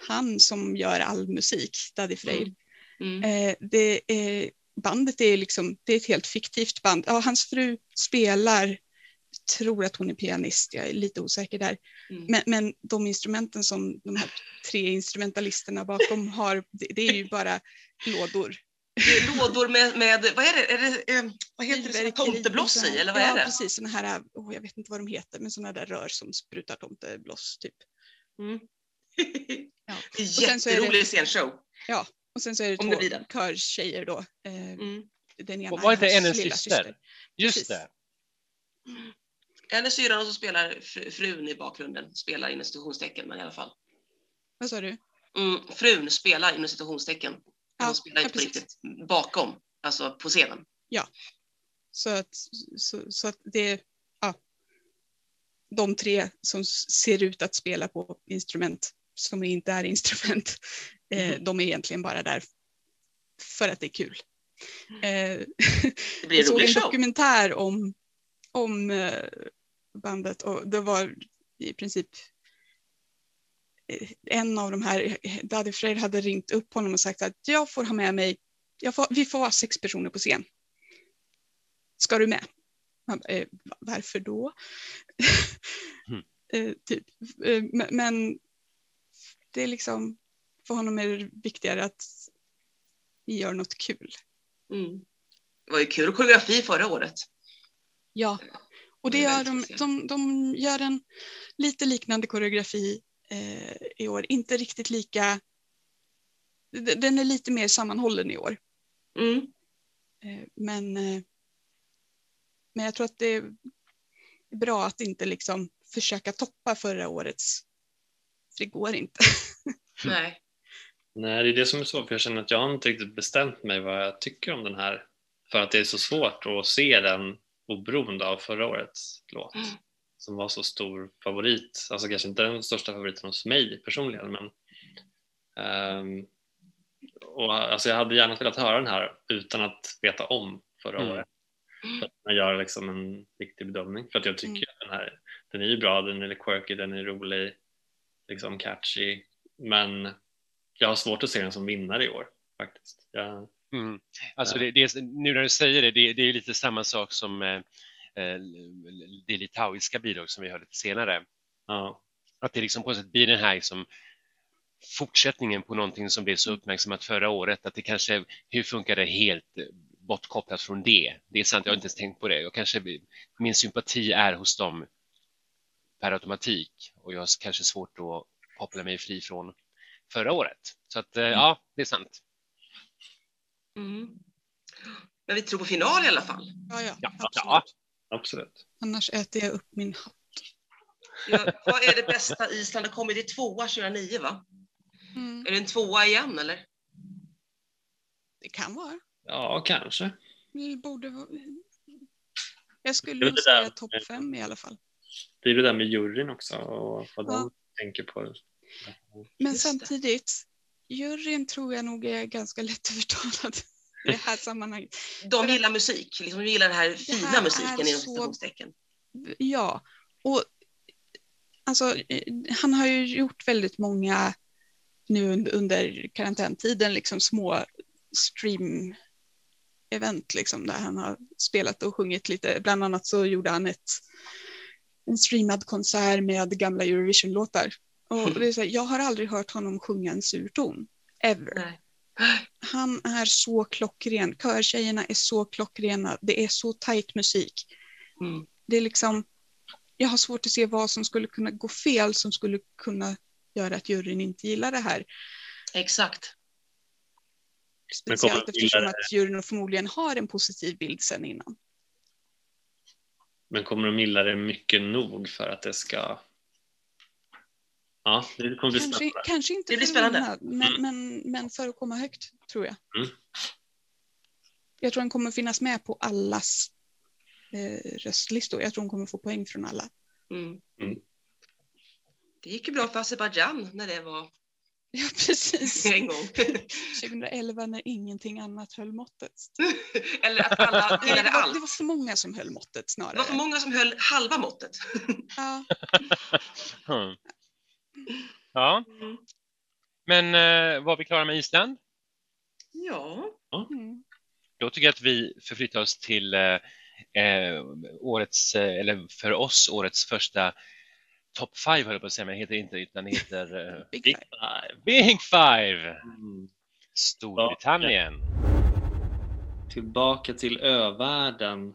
han som gör all musik, Daddy Freyr. Mm. Eh, det är, bandet är liksom, det är ett helt fiktivt band. Ja, hans fru spelar, tror att hon är pianist, jag är lite osäker där. Mm. Men, men de instrumenten som de här tre instrumentalisterna bakom [LAUGHS] har, det, det är ju bara lådor. Lådor med, med vad är det, är det eh, vad heter det, tomtebloss i eller vad ja, är det? precis. Såna här, oh, jag vet inte vad de heter, men sådana där rör som sprutar tomtebloss typ. Mm. Ja. [LAUGHS] Det är jätterolig scenshow. Och sen så är det Om två det körtjejer då. Eh, Mm. Den ena Och var är inte en lilla syster? Just Precis. det. En är syrran och så spelar fr- frun i bakgrunden. Spelar inom citationstecken, men i alla fall. Vad sa du? Mm, frun spelar inom citationstecken. Ja, Hon spelar ja, inte på riktigt bakom, alltså på scenen. Så att, så, så att det ja, de tre som ser ut att spela på instrument som inte är instrument, eh, Mhm. de är egentligen bara där för att det är kul. Eh, Det blir jag en rolig en show. dokumentär om, om eh, bandet och det var i princip eh, en av de här, Daddy Freyr hade ringt upp honom och sagt att jag får ha med mig, får, vi får vara sex personer på scen. Ska du med? Eh, varför då? Mm. [LAUGHS] eh, typ. eh, men det är liksom, för honom är det viktigare att vi gör något kul. Mm. Det var ju kul koreografi förra året. Ja, och det gör de, de, de gör en lite liknande koreografi eh, i år. Inte riktigt lika, den är lite mer sammanhållen i år. Mm. Eh, men, eh, men jag tror att det är bra att inte liksom försöka toppa förra årets. Det går inte. [LAUGHS] Nej. Nej, det är det som är svårt för jag känner att jag har inte riktigt bestämt mig vad jag tycker om den här. För att det är så svårt att se den oberoende av förra årets låt Mm. som var så stor favorit. Alltså kanske inte den största favoriten hos mig personligen men ehm, och, alltså jag hade gärna velat höra den här utan att veta om förra Mm. året. För att kunna göra liksom en riktig bedömning. För att jag tycker Mm. att den här, den är ju bra, den är quirky, den är rolig, liksom catchy. Men jag har svårt att se den som vinnare i år faktiskt. Jag, Mm. Alltså det, det, är- nu när du säger det, det, det är lite samma sak som eh, eh, det litauiska bidrag som vi hörde lite senare. ja, Att det liksom på något sätt blir den här liksom fortsättningen på någonting som blev så uppmärksammat förra året. Att det kanske, hur funkar det helt eh, bortkopplat från det? Det är sant, jag har inte ens tänkt på det. Jag kanske, min sympati är hos dem per automatik och jag har kanske svårt att koppla mig fri från förra året. Så att eh, ja, det är sant. Mm. Men vi tror på final i alla fall. Ja, ja, Ja, absolut. ja. absolut. Annars äter jag upp min hatt. Ja, vad är det bästa Island har kommit i tvåa 2009 va? Mm. Är det en tvåa igen eller? Det kan vara. Ja, kanske. Det borde vara... Jag skulle nog det säga topp fem i alla fall. Det är det där med juryn också och vad Ja. de tänker på. Men Just det. samtidigt, juryn tror jag nog är ganska lättövertalad i det här sammanhanget. [LAUGHS] De gillar musik, liksom, de gillar den här fina här musiken inom så- citationstecken. Ja, och alltså, han har ju gjort väldigt många nu under, under karantäntiden, liksom små stream-event liksom, där han har spelat och sjungit lite. Bland annat så gjorde han ett, en streamad konsert med gamla Eurovision-låtar. Och [LAUGHS] det är så här, jag har aldrig hört honom sjunga en sur ton, ever. Nej. [GASPS] Han är så klockren, körtjejerna är så klockrena, det är så tajt musik Mm. det är liksom, jag har svårt att se vad som skulle kunna gå fel som skulle kunna göra att juryn inte gillar det här. Exakt. Speciellt eftersom att juryn förmodligen har en positiv bild sen innan. Men kommer de gilla det mycket nog för att det ska... Ja, det kommer bli Kanske, spännande. kanske inte Det blir spännande. men, Mm. men, men för att komma högt tror jag. Mm. Jag tror den kommer finnas med på allas eh, röstlistor. Jag tror hon kommer få poäng från alla. Mm. Mm. Det gick ju bra för Azerbajdzjan när det var [LAUGHS] Ja, precis. en gång. [LAUGHS] 2011 när ingenting annat höll måttet. [LAUGHS] Eller att alla Nej, det, gillade var, allt. det var för många som höll måttet Det snarare. var för många som höll halva måttet. Ja. Hmm. Ja, Mm. men eh, var vi klara med Island? Ja. Mm. Då tycker jag att vi förflyttar oss till eh, eh, årets, eh, eller för oss, årets första top five höll jag på att säga, men det heter inte, utan det heter eh, [LAUGHS] Big Big five. Big Five! Mm. Storbritannien. Tillbaka till övärlden,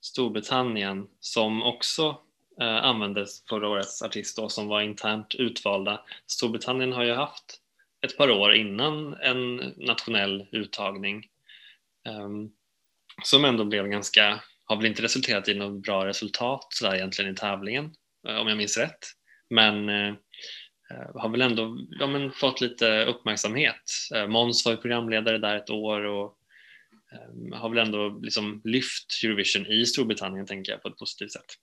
Storbritannien, som också eh, användes förra årets artist då, som var internt utvalda. Storbritannien har ju haft ett par år innan en nationell uttagning ehm, som ändå blev ganska, har väl inte resulterat i något bra resultat sådär egentligen i tävlingen, eh, om jag minns rätt. Men eh, eh, har väl ändå ja, men fått lite uppmärksamhet. Eh, Måns var ju programledare där ett år och eh, har väl ändå liksom lyft Eurovision i Storbritannien tänker jag på ett positivt sätt.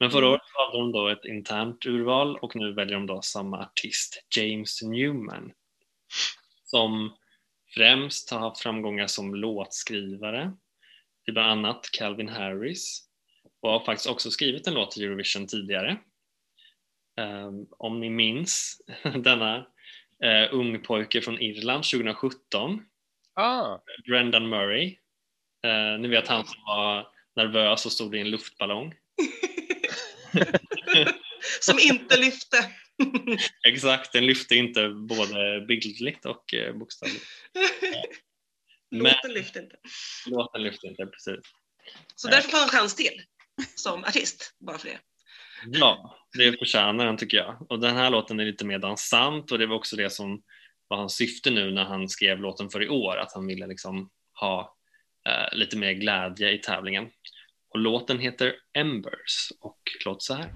Men förra året valde de då ett internt urval och nu väljer de då samma artist, James Newman, som främst har haft framgångar som låtskrivare till bland annat Calvin Harris och har faktiskt också skrivit en låt till Eurovision tidigare. Um, om ni minns [LAUGHS] denna uh, ung pojke från Irland 2017 Ah, Brendan Murray. Eh, ni vet han som var nervös och stod i en luftballong. [LAUGHS] Som inte lyfte. [LAUGHS] Exakt, den lyfte inte både bildligt och eh, bokstavligt. Men Låten lyfte inte. låten lyfte inte, precis. Så därför får han en chans till som artist, bara för det. Ja, det förtjänar den tycker jag. Och den här låten är lite mer dansant och det var också det som var hans syfte nu när han skrev låten för i år, att han ville liksom ha eh, lite mer glädje i tävlingen. Och låten heter Embers och låter så här.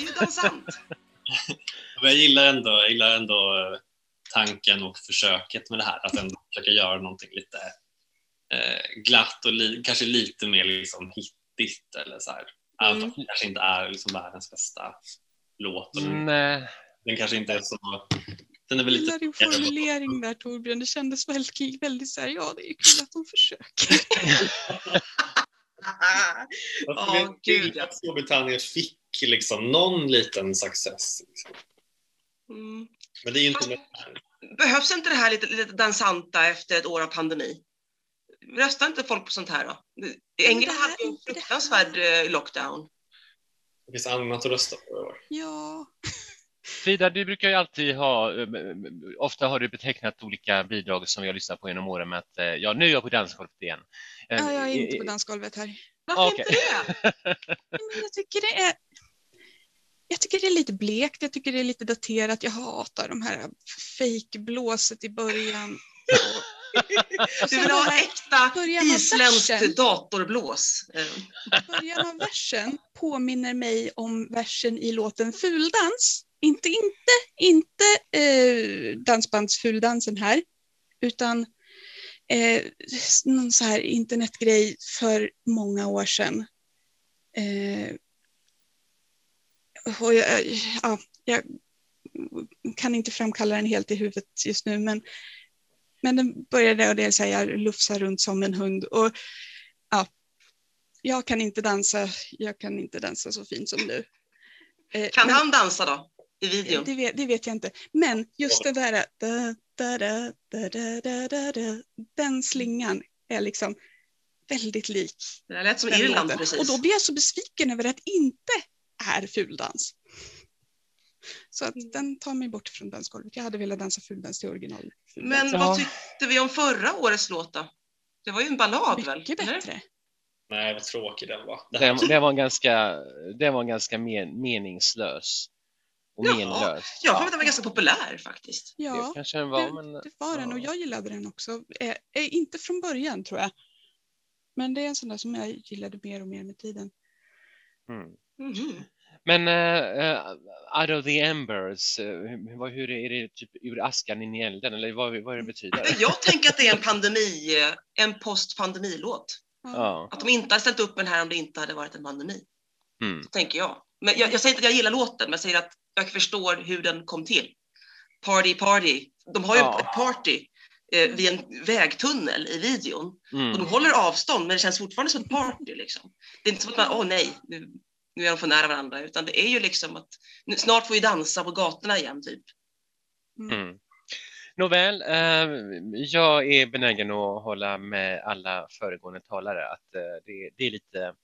Ju dansant. [LAUGHS] Jag gillar ändå, jag gillar ändå eh, tanken och försöket med det här, att ändå försöka göra någonting lite eh, glatt och li, kanske lite mer liksom hittigt eller så här. Mm. om det kanske inte är liksom världens bästa låt. Nej. den kanske inte är så... Den är väl lite... gillar din formulering där Torbjörn. Det kändes väldigt, väldigt så här, ja det är kul att de försöker. [LAUGHS] [LAUGHS] Ja, vet gud, att Storbritannien fick liksom någon liten success. Liksom. Mm. Men det är ju inte... Behövs inte det här lite, lite dansanta efter ett år av pandemi? Röstar inte folk på sånt här då? England hade ju en fruktansvärd eh, lockdown. Det finns annat att rösta på i år. Ja, [LAUGHS] Frida, du brukar ju alltid ha, eh, ofta har du betecknat olika bidrag som vi har lyssnat på genom åren med att eh, ja, nu är jag på dansgolvet igen. Ja jag är inte på dansgolvet här. Varför Okej. inte det? [LAUGHS] Men jag tycker det är jag tycker det är lite blekt, jag tycker det är lite daterat. Jag hatar de här fake-blåset i början. Du vill ha äkta isländskt datorblås. Början av versen påminner mig om versen i låten Fuldans. Inte, inte, inte eh, dansbandsfuldansen här, utan eh, någon så här internetgrej för många år sedan. Eh, och jag, eh, ja, jag kan inte framkalla den helt i huvudet just nu, men, men den började och det så här, runt som en hund. Och, ja, jag kan inte dansa, jag kan inte dansa så fint som du. Eh, kan men, han dansa då? I videon? Det vet, det vet jag inte. Men just det där, da, da, da, da, da, da, da, den slingan är liksom väldigt lik. Det lät som Irland precis. Och då blir jag så besviken över att inte är fuldans. Så att Mm. den tar mig bort från dansgolvet. Jag hade velat dansa fuldans till original. Men Ja. vad tyckte vi om förra årets låt då? Det var ju en ballad väl? Mycket eller? bättre. Nej, vad tråkig den var. Det Den, den var ganska, den var ganska men, meningslös. Och Jaha, menlös. Jag kommer att den var ganska populär faktiskt. Det Ja, kanske den var, det, men... det var den och ja. jag gillade den också. Eh, eh, inte från början tror jag. Men det är en sån där som jag gillade mer och mer med tiden. Mm. Mhm. Men uh, Out of the Embers, eh, hur, vad- hur är det typ ur askan in i elden eller vad, vad det betyder? [LAUGHS] Jag tänker att det är en pandemi, eh, en post-pandemilåt. Ja. Att de inte hade ställt upp den här om det inte hade varit en pandemi, Mm. tänker jag. Men jag, jag säger inte att jag gillar låten, men jag säger att jag förstår hur den kom till. Party, party. De har ju Ja. ett party eh, vid en vägtunnel i videon. Och de Mm. håller avstånd, men det känns fortfarande som ett party. Liksom. Det är inte som att man, åh nej, nu, nu är de för nära varandra, utan det är ju liksom att nu, snart får vi dansa på gatorna igen, typ. Mm. Nåväl, eh, jag är benägen att hålla med alla föregående talare att eh, det, det är lite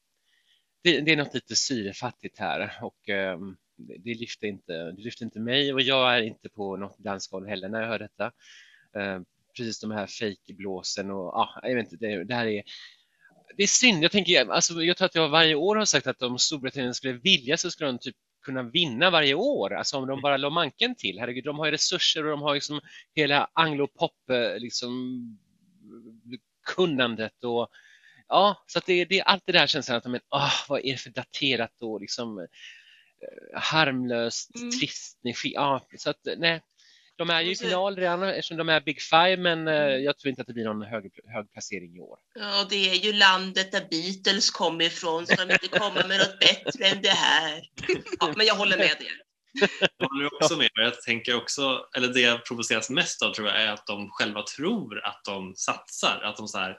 det, det är något lite syrefattigt här och eh, det, lyfter inte, det lyfter inte mig och jag är inte på något dansgolv heller när jag hör detta. Eh, precis de här fejkblåsen och ja, jag vet inte, det, det här är det är synd. Jag, tänker, alltså, jag tror att jag varje år har sagt att om Storbritannien skulle vilja så skulle de typ kunna vinna varje år. Alltså om de bara la manken till. Herregud, de har ju resurser och de har liksom hela anglopop eh, liksom kunnandet och ja, så att det, det är allt det där känslan att men, ah, vad är det för daterat och liksom eh, harmlöst, Mm. trist. Ja, så att nej. De är ju i final redan eftersom de är Big Five men eh, jag tror inte att det blir någon hög, hög placering i år. Ja, det är ju landet där Beatles kommer ifrån, så de inte komma med något bättre än det här. Ja, men jag håller med er. Jag håller också med. Jag tänker också, eller det jag provoceras mest av tror jag är att de själva tror att de satsar. Att de så här,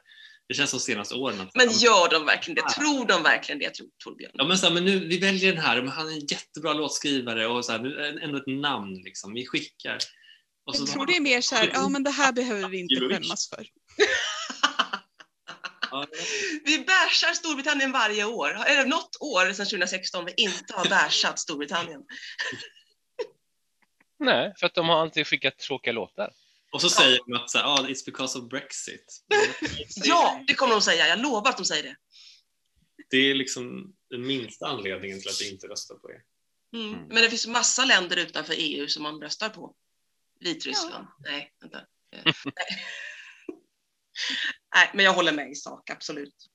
det känns som senaste åren. Att, Men gör de verkligen det? Tror de verkligen det, Tor- Torbjörn? Ja, men, så här, men nu, vi väljer den här, men han är en jättebra låtskrivare och så här, nu är det ändå ett namn liksom, vi skickar. Och så Jag tror det är mer så här, ja men det här behöver vi inte skämmas för. [LAUGHS] Ja, Vi bärsar Storbritannien varje år. Är det något år sedan 2016 vi inte har bärsat Storbritannien? [LAUGHS] Nej, för att de har alltid skickat tråkiga låtar. Och så säger de att så här, ah, it's because of Brexit. [LAUGHS] Ja, det kommer de säga. Jag lovar att de säger det. Det är liksom den minsta anledningen till att vi inte röstar på er. Mm. Mm. Men det finns massa länder utanför EU som man röstar på. Vitryssland. Nej, vänta. Eh, [LAUGHS] [LAUGHS] Nej. Men jag håller med i sak, absolut.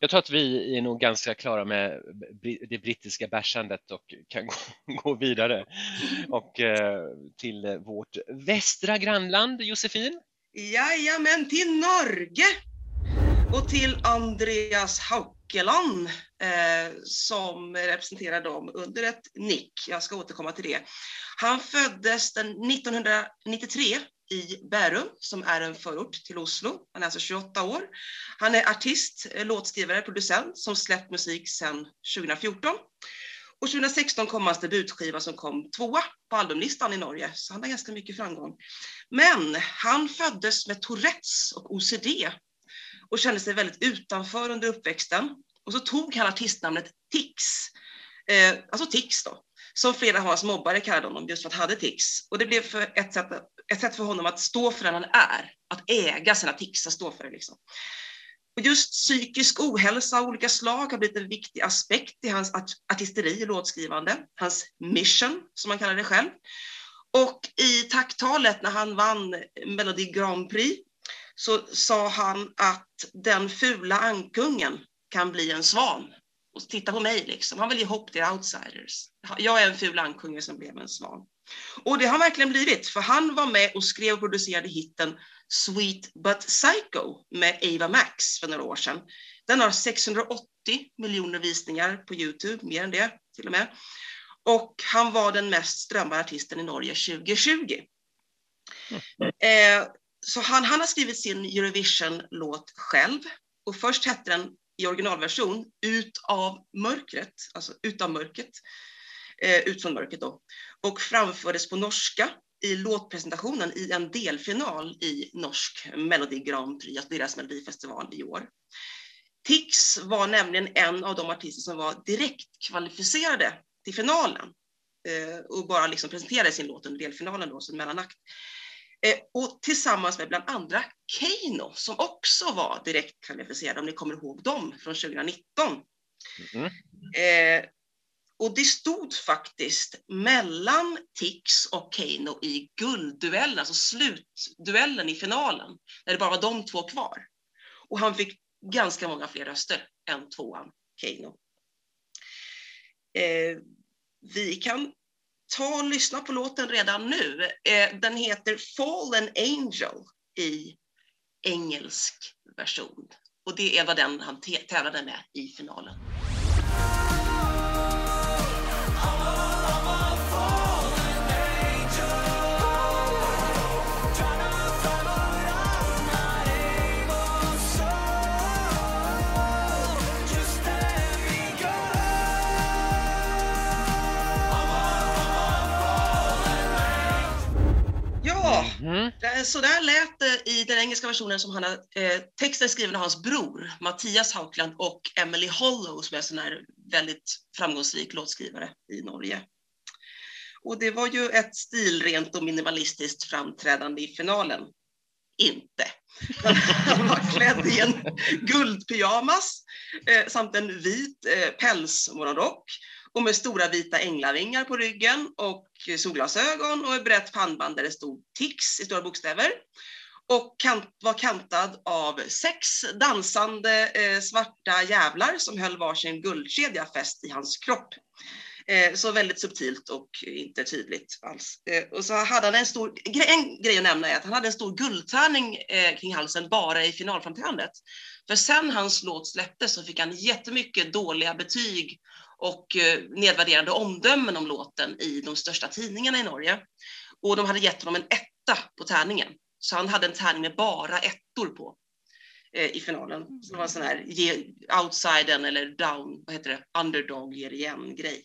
Jag tror att vi är nog ganska klara med det brittiska bärsandet och kan [LAUGHS] gå, vidare och eh, till vårt västra grannland, Josefin. Jajamän, till Norge och till Andreas Haukeland eh, som representerar dem under ett nick. Jag ska återkomma till det. Han föddes den 1993 i Bärum som är en förort till Oslo. Han är alltså 28 år. Han är artist, eh, låtskrivare, producent som släppt musik sedan 2014. Och 2016 kom hans debutskiva som kom tvåa på albumlistan i Norge, så han har ganska mycket framgång. Men han föddes med Tourettes och OCD och kände sig väldigt utanför under uppväxten. Och så tog han artistnamnet Tix, eh, alltså Tix då, som flera av hans mobbare kallade honom just för att han hade tics. Och det blev för ett, sätt, ett sätt för honom att stå för den han är, att äga sina tics, att stå för det liksom. Och just psykisk ohälsa av olika slag har blivit en viktig aspekt i hans artisteri och låtskrivande, hans mission som han kallar det själv. Och i tacktalet när han vann Melodi Grand Prix så sa han att den fula ankungen kan bli en svan. Och titta på mig liksom, han vill ge hopp till outsiders. Jag är en ful ankunge som blev en svan. Och det har han verkligen blivit, för han var med och skrev och producerade hitten Sweet But Psycho med Ava Max för några år sedan. Den har 680 miljoner visningar på Youtube, mer än det till och med. Och han var den mest strömmade artisten i Norge 2020. Eh, så han, han har skrivit sin Eurovision-låt själv. Och först hette den i originalversion Ut av mörkret, alltså Ut av mörkret, eh, Ut från mörkret då. Och framfördes på norska i låtpresentationen i en delfinal i norsk Melodi Grand Prix, alltså deras melodifestival i år. Tix var nämligen en av de artister som var direkt kvalificerade till finalen eh, och bara liksom presenterade sin låt under delfinalen då som mellanakt. Eh, och tillsammans med bland andra Keino som också var direkt kvalificerade om ni kommer ihåg dem från 2019. Mm. Eh, och det stod faktiskt mellan Tix och Keino i guldduellen, alltså slutduellen i finalen, när det bara var de två kvar. Och han fick ganska många fler röster än tvåan, Keino. Eh, vi kan ta och lyssna på låten redan nu. Eh, den heter Fallen Angel i engelsk version. Och det är vad den han tävlade med i finalen. Eh, så där lät det i den engelska versionen som han har, eh, texten är skriven av hans bror Mattias Haukland och Emily Hollow som är en sån här väldigt framgångsrik låtskrivare i Norge. Och det var ju ett stilrent och minimalistiskt framträdande i finalen. Inte. [LAUGHS] Han var klädd i en guldpyjamas eh, samt en vit eh, pälsmorgonrock och med stora vita änglavingar på ryggen och solglasögon och ett brett pannband där det stod Tix i stora bokstäver. Och kant, var kantad av sex dansande eh, svarta jävlar som höll varsin guldkedja fäst i hans kropp. Eh, så väldigt subtilt och inte tydligt alls. Eh, och så hade han en stor, en grej att nämna är att han hade en stor guldtärning eh, kring halsen bara i finalframträdandet. För sen hans låt släpptes så fick han jättemycket dåliga betyg och eh, nedvärderande omdömen om låten i de största tidningarna i Norge. Och de hade gett honom en etta på tärningen. Så han hade en tärning med bara ettor på eh, i finalen. Så det var en sån här ge, outsidern eller down, vad heter det, underdog ger igen grej.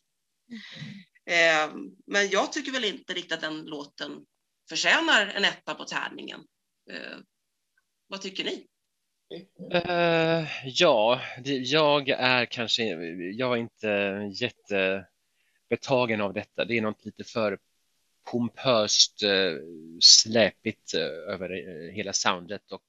Eh, men jag tycker väl inte riktigt att den låten förtjänar en etta på tärningen. Eh, vad tycker ni? Eh, ja, jag är kanske, jag är inte jättebetagen av detta. Det är något lite för pompöst, eh, släpigt eh, över hela soundet och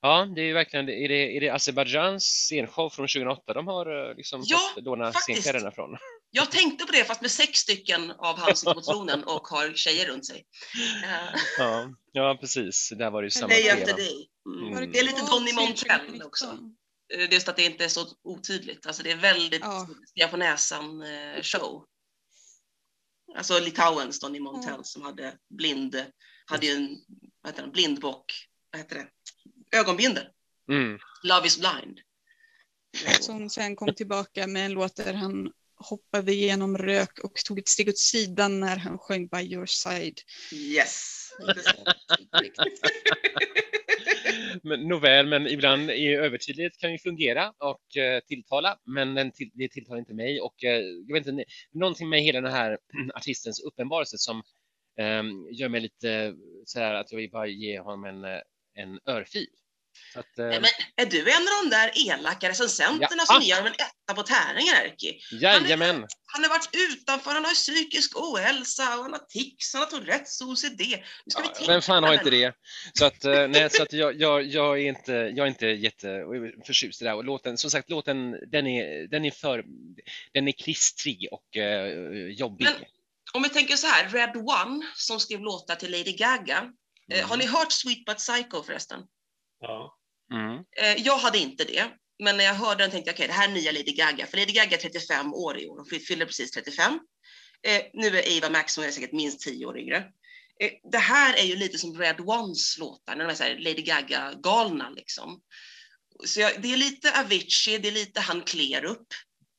ja, det är ju verkligen, är det, är det Azerbajdzjans scenshow från 2008 de har liksom Ja, fått låna scenkläderna från? Jag tänkte på det fast med sex stycken av han sitter på tronen och har tjejer runt sig. Eh, Ja, ja precis. Där var det ju samma Day tema. after day. Mm. Mm. Det är lite Donny Montell 2019? också. Eh, Det är just att det inte är så otydligt. Alltså det är väldigt Ja. ja. på näsan eh, show. Alltså Litauens Donny Montel som hade blind, hade ju en vad heter den, blindbock, vad heter det, ögonbindel. Mm. Love is blind. Som sen kom tillbaka med en låt där han hoppade igenom rök och tog ett steg åt sidan när han sjöng By your side. Yes. [LAUGHS] Men, nåväl, men ibland är övertydlighet kan ju fungera och eh, tilltala, men den till, det tilltalar inte mig och eh, jag vet inte, någonting med hela den här [CLEARS THROAT] artistens uppenbarelse som eh, gör mig lite så här att jag vill bara ge honom en, eh, en örfil. Att, eh, men är du en av de där elaka recensenterna Ja. som ger dem en etta på tärningen, Erki? jajamän! Han har varit utanför, han har psykisk ohälsa, och han har tics, han har Tourettes, OCD. Nu ska vi Ja, tänka vem fan har här inte det? Så att, eh, nej, så att jag, jag, jag, är inte, jag är inte jätteförtjust i det där. Och låten, som sagt, låten den är, den är, för, den är klistrig och eh, jobbig. Men- Om vi tänker så här, Red One som skrev låtar till Lady Gaga. Eh, har ni hört Sweet But Psycho förresten? Ja. Mm. Eh, jag hade inte det, men när jag hörde den tänkte jag okej, det här är nya Lady Gaga, för Lady Gaga är 35 år i år, hon fyller precis 35. Eh, nu är Ava Max, hon är säkert minst 10 år yngre. Eh, det här är ju lite som Red Ones låtar, när de är så här Lady Gaga-galna liksom. Så jag, det är lite Avicii, det är lite Han Klerup,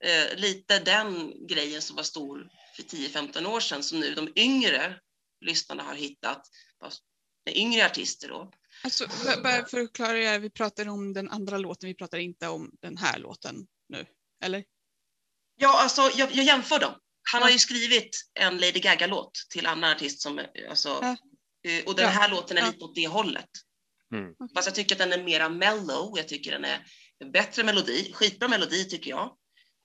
eh, lite den grejen som var stor för 10-15 år sedan, som nu de yngre lyssnarna har hittat, fast med yngre artister då. Alltså, bara för att klargöra, vi pratar om den andra låten, vi pratar inte om den här låten nu. Eller? Ja, alltså jag, jag jämför dem. Han har Ja. ju skrivit en Lady Gaga-låt till annan artist som, alltså, Ja. eh, och den Ja. här låten är Ja. lite åt det hållet. Mm. Fast jag tycker att den är mera mellow, jag tycker den är en bättre melodi, skitbra melodi tycker jag.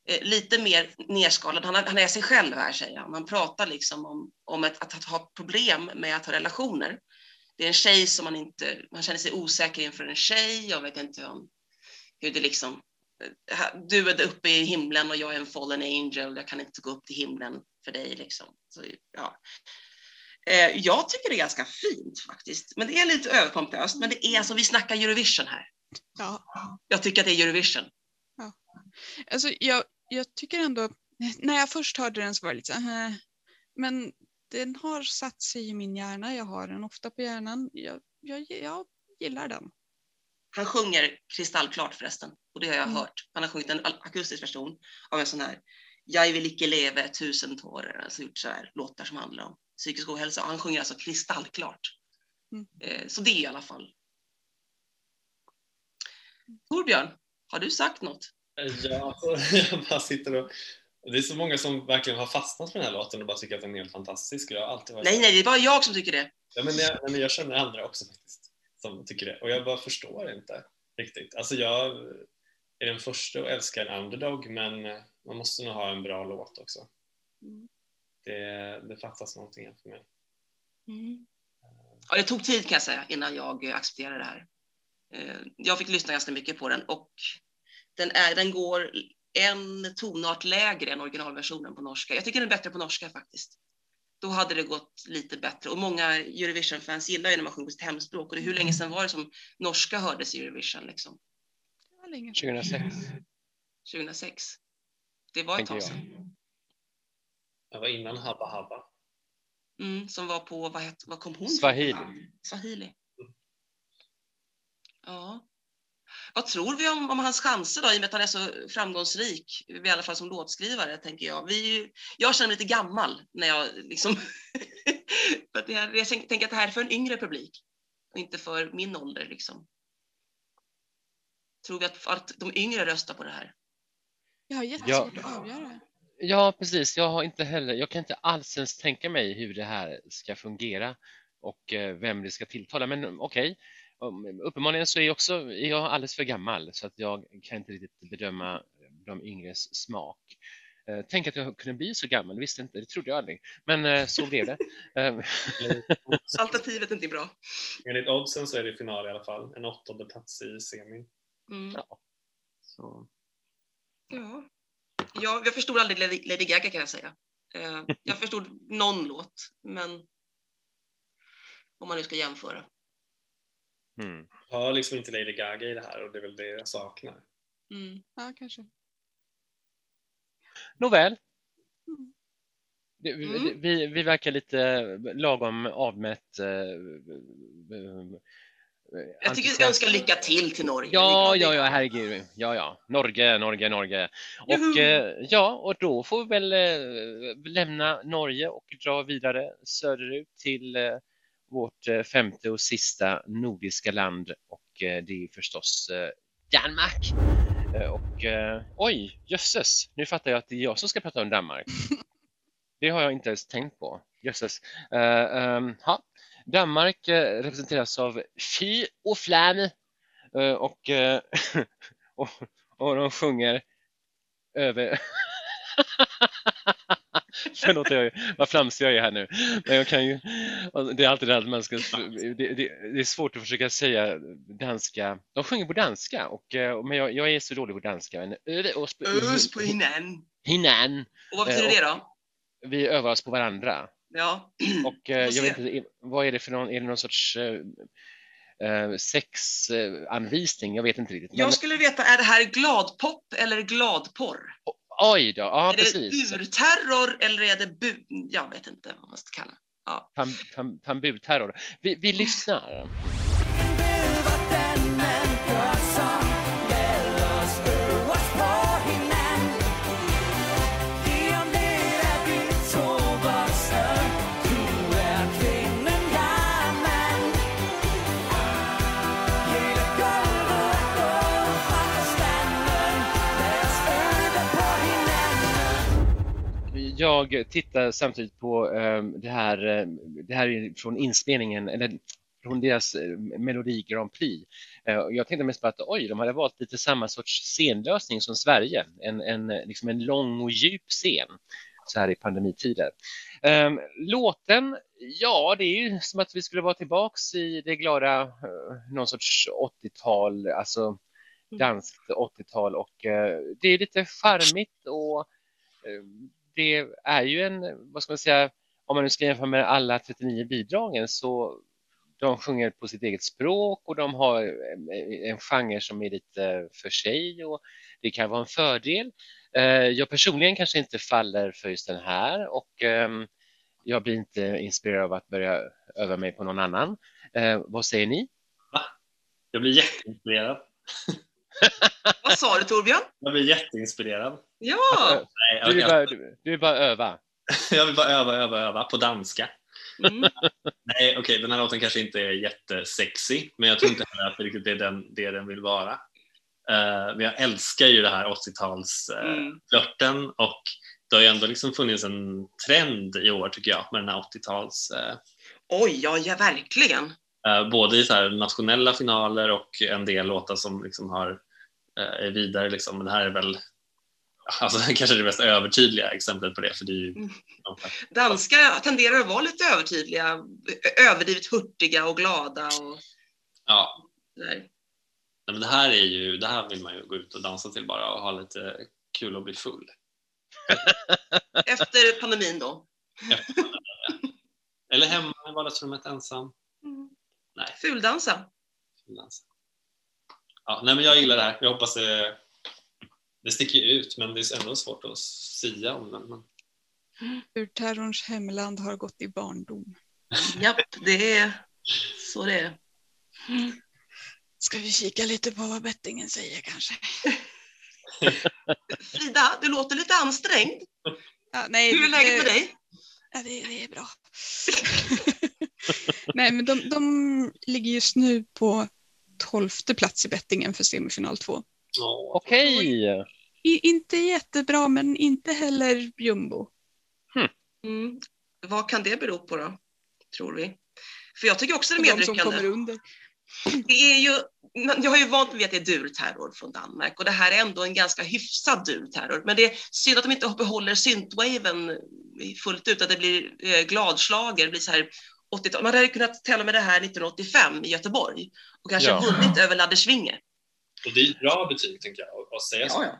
Eh, lite mer nerskalad, han, är- han är sig själv här säger han. Han pratar liksom om, om ett, att, ha problem med att ha relationer. Det är en tjej som man inte, man känner sig osäker inför en tjej, jag vet inte om, hur det liksom, eh, du är uppe i himlen och jag är en fallen angel, jag kan inte gå upp till himlen för dig liksom. Så, ja. Eh, jag tycker det är ganska fint faktiskt, men det är lite överpompöst, men det är alltså, vi snackar Eurovision här. Ja. Jag tycker att det är Eurovision. Alltså, jag, jag tycker ändå, när jag först hörde den så var det lite så "Eh." men den har satt sig i min hjärna, jag har den ofta på hjärnan. Jag, jag, jag gillar den. Han sjunger kristallklart förresten, och det har jag Mm. hört. Han har sjungit en akustisk version av en sån här Jag vill icke leve tusen tårar, alltså gjort så här låtar som handlar om psykisk ohälsa. Och han sjunger alltså kristallklart. Mm. Eh, Så det i alla fall. Torbjörn, har du sagt något? Ja, [LAUGHS] jag bara sitter och... Det är så många som verkligen har fastnat för den här låten och bara tycker att den är helt fantastisk. Jag har alltid varit Nej, nej, det är bara jag som tycker det. Ja, men jag, men jag känner andra också faktiskt som tycker det och jag bara förstår inte riktigt. Alltså jag är den första att älska en underdog men eh, man måste nog ha en bra låt också. Mm. Det, det fattas någonting här för mig. Ja, det tog tid kan jag säga innan jag eh, accepterade det här. Eh, Jag fick lyssna ganska mycket på den och den, är, den går en tonart lägre än originalversionen på norska. Jag tycker den är bättre på norska faktiskt. Då hade det gått lite bättre och många Eurovision-fans gillar ju när man sjunger på sitt hemspråk och det, hur länge sedan var det som norska hördes i Eurovision liksom? Det var länge sedan. 2006. 2006. Det var ett tag sedan. Jag var innan Habba Habba. Mm, som var på, vad, het, vad kom hon? Swahili. Swahili. Ja. Vad tror vi om, om hans chanser då, i och med att han är så framgångsrik, i alla fall som låtskrivare, tänker jag. Vi, jag känner mig lite gammal när jag liksom... [LAUGHS] för att det här, jag tänker att det här är för en yngre publik och inte för min ålder. Liksom. Tror vi att, att de yngre röstar på det här? Jag har jättesvårt att avgöra. Ja, precis. Jag har inte heller, jag kan inte alls ens tänka mig hur det här ska fungera och eh, vem det ska tilltala. Men okej, Um, uppenbarligen så är jag också är jag alldeles för gammal så att jag kan inte riktigt bedöma de yngres smak. Eh, Tänk att jag kunde bli så gammal, det visste inte, det trodde jag aldrig. Men eh, så blev det. [LAUGHS] Eh, [LAUGHS] Alternativet är inte bra. Enligt oddsen så är det final i alla fall. En åttonde plats i semin. Mm. Ja. Så. Ja. ja, jag förstod aldrig Lady, Lady Gaga kan jag säga. Jag förstod någon låt, men om man nu ska jämföra. Mm. Jag har liksom inte Lady Gaga i det här och det är väl det jag saknar. Mm. Ja, kanske. Nåväl. Mm. Det- Vi, Mm. vi, vi verkar lite lagom avmätt. eh, eh, Jag tycker jag önskar lycka till till Norge. Ja, Det- ja, ja, herregud. Ja, ja. Norge, Norge, Norge. Och eh, ja, och då får vi väl eh, lämna Norge och dra vidare söderut till eh, vårt eh, femte och sista nordiska land och eh, det är förstås eh, Danmark. Och oj, jösses, nu fattar jag att det är jag som ska prata om Danmark. [LAUGHS] Det har jag inte ens tänkt på. Jösses. Ehm, ja. Danmark representeras av Fy och Flam Eh, och, eh, [LAUGHS] och, och de sjunger över... [LAUGHS] [LAUGHS] Förlåt, jag, vad flamsig jag är här nu. Men jag kan ju, det är alltid det att man ska... Det, det, det är svårt att försöka säga danska. De sjunger på danska, och, eh, men jag, jag är så dålig på danska. Men, Ös på hinnan. hinnan. Och vad betyder Eh, det då? Vi övar oss på varandra. Ja. [CLEARS THROAT] Och eh, jag vet inte, vad är det för någon, är det någon sorts sexanvisning? Jag vet inte riktigt. Jag skulle veta, är det här gladpop eller gladporr? Oj då, ja är det precis. urterror eller är det bu... Jag vet inte vad man ska kalla det. Tam, tam, tamburterror. Vi, vi lyssnar. Jag tittar samtidigt på eh, det här, eh, det här är från inspelningen, eller från deras eh, Melodi Grand Prix. Eh, Jag tänkte mest på att oj, de hade valt lite samma sorts scenlösning som Sverige, en, en, liksom en lång och djup scen så här i pandemitider. Eh, Låten, ja, det är ju som att vi skulle vara tillbaks i det glada, eh, någon sorts 80-tal, alltså danskt 80-tal och det är lite charmigt och det är ju en, vad ska man säga, om man nu ska jämföra med alla 39 bidragen så de sjunger på sitt eget språk och de har en genre som är lite för sig och det kan vara en fördel. Eh, Jag personligen kanske inte faller för just den här och ehm, jag blir inte inspirerad av att börja öva mig på någon annan. Eh, Vad säger ni? Jag blir jätteinspirerad. [LAUGHS] Vad sa du Torbjörn? Jag blir jätteinspirerad. Ja! Nej, Du vill bara, du, du vill bara öva. [LAUGHS] jag vill bara öva, öva, öva på danska. Mm. [LAUGHS] Nej, okej, den här låten kanske inte är jättesexy, men jag tror inte heller att det riktigt är den, det den vill vara. Eh, men jag älskar ju det här 80-talsflörten Mm. och det har ju ändå liksom funnits en trend i år tycker jag med den här 80-tals eh, Oj, ja, ja verkligen. Eh, både i så här nationella finaler och en del låtar som liksom har, eh, är vidare. Liksom. Men det här är väl alltså, [LAUGHS] kanske det mest övertydliga exemplet på det. För det ju, Mm. Danskar tenderar att vara lite övertydliga, överdrivet hurtiga och glada och ja, där. nej, men det här är ju, det här vill man ju gå ut och dansa till bara och ha lite kul och bli full. [LAUGHS] Efter pandemin då. Eller hemma i vardagsrummet ensam. Fuldansa. Dansa. Ja, nej, men jag gillar det här. Jag hoppas det, det sticker ju ut men det är ändå svårt att sia om den. Men... Ur terrorns hemland har gått i barndom. Japp, det är så det är. Ska vi kika lite på vad bettingen säger kanske? [LAUGHS] Frida, du låter lite ansträngd. Ja, nej, Hur är läget med dig? Ja, det, det är bra. [LAUGHS] nej, men de, de ligger just nu på tolfte plats i bettingen för semifinal 2. Okej, I, inte jättebra, men inte heller jumbo. Mm. Vad kan det bero på då, tror vi? För jag tycker också det är De som medryckande. kommer under. Det är ju, jag har ju vant mig vid att det är durterror från Danmark och det här är ändå en ganska hyfsad durterror. Men det är synd att de inte behåller syntwaven fullt ut, att det blir eh, gladschlager, det blir så här 80-tal. Man hade kunnat tävla med det här 1985 i Göteborg och kanske Ja. vunnit över Laddersvinge. Och det är ett bra betyg tänker jag att- säga så. ja.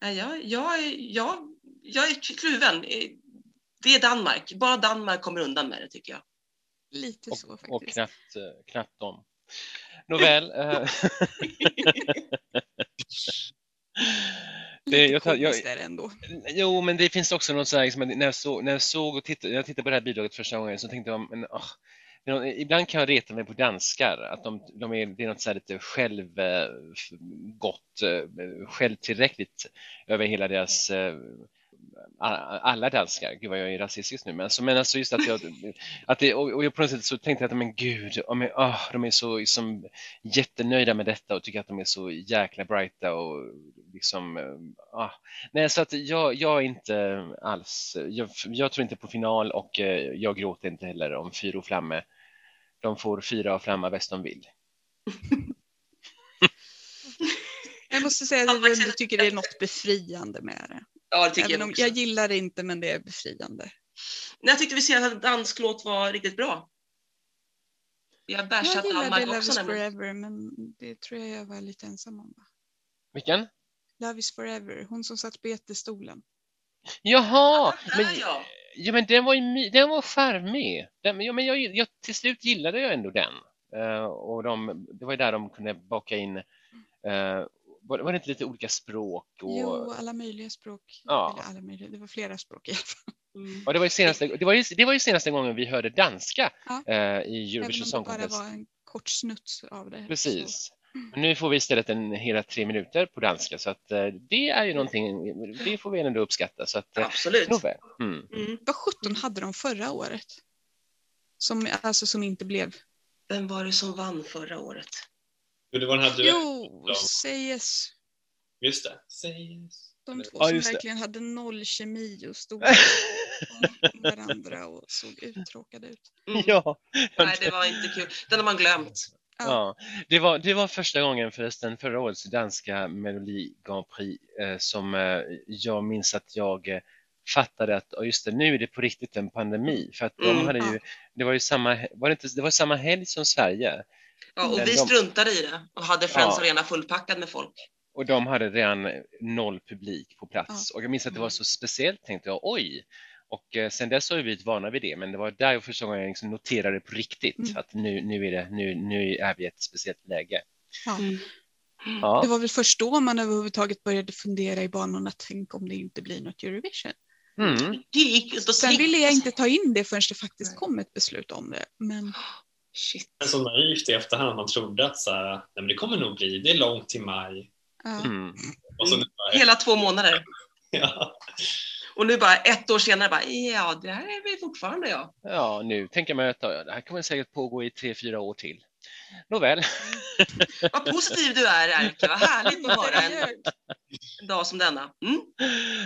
Ja, jag, jag, jag, jag är kluven. Det är Danmark. Bara Danmark kommer undan med det tycker jag. Lite så och, faktiskt. och knappt, eh, knappt dem. Nåväl, eh, [LAUGHS] Det, jag, jag, komiskt är det ändå. jo, men det finns också något så här, liksom, när, jag såg, när jag såg och tittade, när jag tittade på det här bidraget första gången så tänkte jag, men, något- ibland kan jag reta mig på danskar, att de, de är, det är något så här lite självgott, eh, självtillräckligt över hela deras eh, alla danskar, gud vad jag är rasistisk nu, men, alltså, men alltså just att jag, [LAUGHS] att det, och, jag på något sätt så tänkte jag att men gud, ja, men, ah, de är så liksom, jättenöjda med detta och tycker att de är så jäkla brighta och liksom, eh, ah. nej så att jag, jag är inte alls, jag, jag tror inte på final och eh, jag gråter inte heller om Fyra och Flamme. De får fyra och flamma bäst de vill. [LAUGHS] Jag måste säga att jag ändå tycker det är något befriande med det. Ja, det tycker Även jag också. jag gillar det inte, men det är befriande. Nej, Jag tyckte vi senast att dansklåt var riktigt bra. Vi har Jag gillade Love is forever, men det tror jag jag var lite ensam om. Va? Vilken? Love is forever, hon som satt på jättestolen. Jaha! Men, ja. Ja, men den var ju den var charmig. Den, ja, men jag, jag, till slut gillade jag ändå den. Eh, och de, det var ju där de kunde baka in, eh, var, var det inte lite olika språk? Och, Jo, alla möjliga språk. Ja. Eller alla möjliga, det var flera språk i alla fall. Mm. Ja, det var ju senaste, det var ju, det var ju senaste gången vi hörde danska Ja. eh, i Även Eurovision om Song det bara Contest. var en kort snutt av det. Så. Precis. Men nu får vi istället en hela tre minuter på danska så att eh, det är ju någonting, det får vi ändå uppskatta. Så att, eh, Absolut. Mm. Mm. Vad 17 hade de förra året? Som, alltså som inte blev... Vem var det som vann förra året? Jo, det var den här duetten. Jo, Sayes. Just det. Sägs. De två Ja, som just det. verkligen hade noll kemi och stod [LAUGHS] om varandra och såg uttråkade ut. Mm. Ja, Nej, det var inte kul. Den har man glömt. Ja, det var, det var första gången förresten förra årets danska Melodi Grand Prix eh, som eh, jag minns att jag eh, fattade att oh, just det, nu är det på riktigt en pandemi. För att de Mm, hade ju, ja. det var ju samma, var det, inte, det var samma helg som Sverige Ja, och vi de- struntade i det och hade Friends Ja. Arena fullpackad med folk. och de hade redan noll publik på plats. Och jag minns att det var så speciellt, tänkte jag, oj. Och eh, sen dess har vi blivit vana vid det, men det var där jag första gången jag liksom noterade på riktigt Mm. att nu, nu, är det, nu, nu är vi i ett speciellt läge. Ja. Mm. Ja. Det var väl först då man överhuvudtaget började fundera i banorna, tänk om det inte blir något Eurovision. Mm. Det gick inte att Sen ville jag inte ta in det förrän det faktiskt kom ett beslut om det. Men Shit. Men så naivt i efterhand man trodde att så här, nej, men det kommer nog bli, det är långt till maj. ja, Mm. Och så nu bara, Hela två månader. [LAUGHS] ja. Och nu bara ett år senare bara, ja, det här är vi fortfarande ja. Ja, nu tänker man att det här kommer säkert pågå i tre, fyra år till. Nåväl. [LAUGHS] Vad positiv du är Erika, vad härligt att höra en, [LAUGHS] dag som denna. Mm.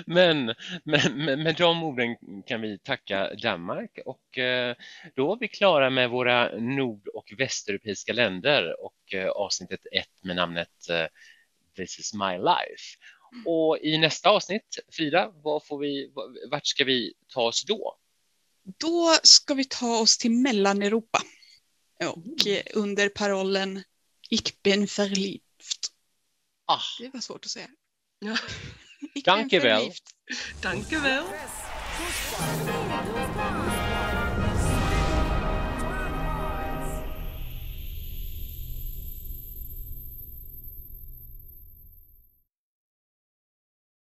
Men med, med, med de orden kan vi tacka Danmark och eh, då är vi klara med våra nord och västeuropeiska länder och eh, avsnittet ett med namnet eh, This is my life. Och i nästa avsnitt, Frida, vad får vi, vart ska vi ta oss då? då ska vi ta oss till Mellaneuropa. Och eh, under parollen Ich bin verliebt. Ah, Det var svårt att säga. Ja. [LAUGHS] Danke väl. Danke väl.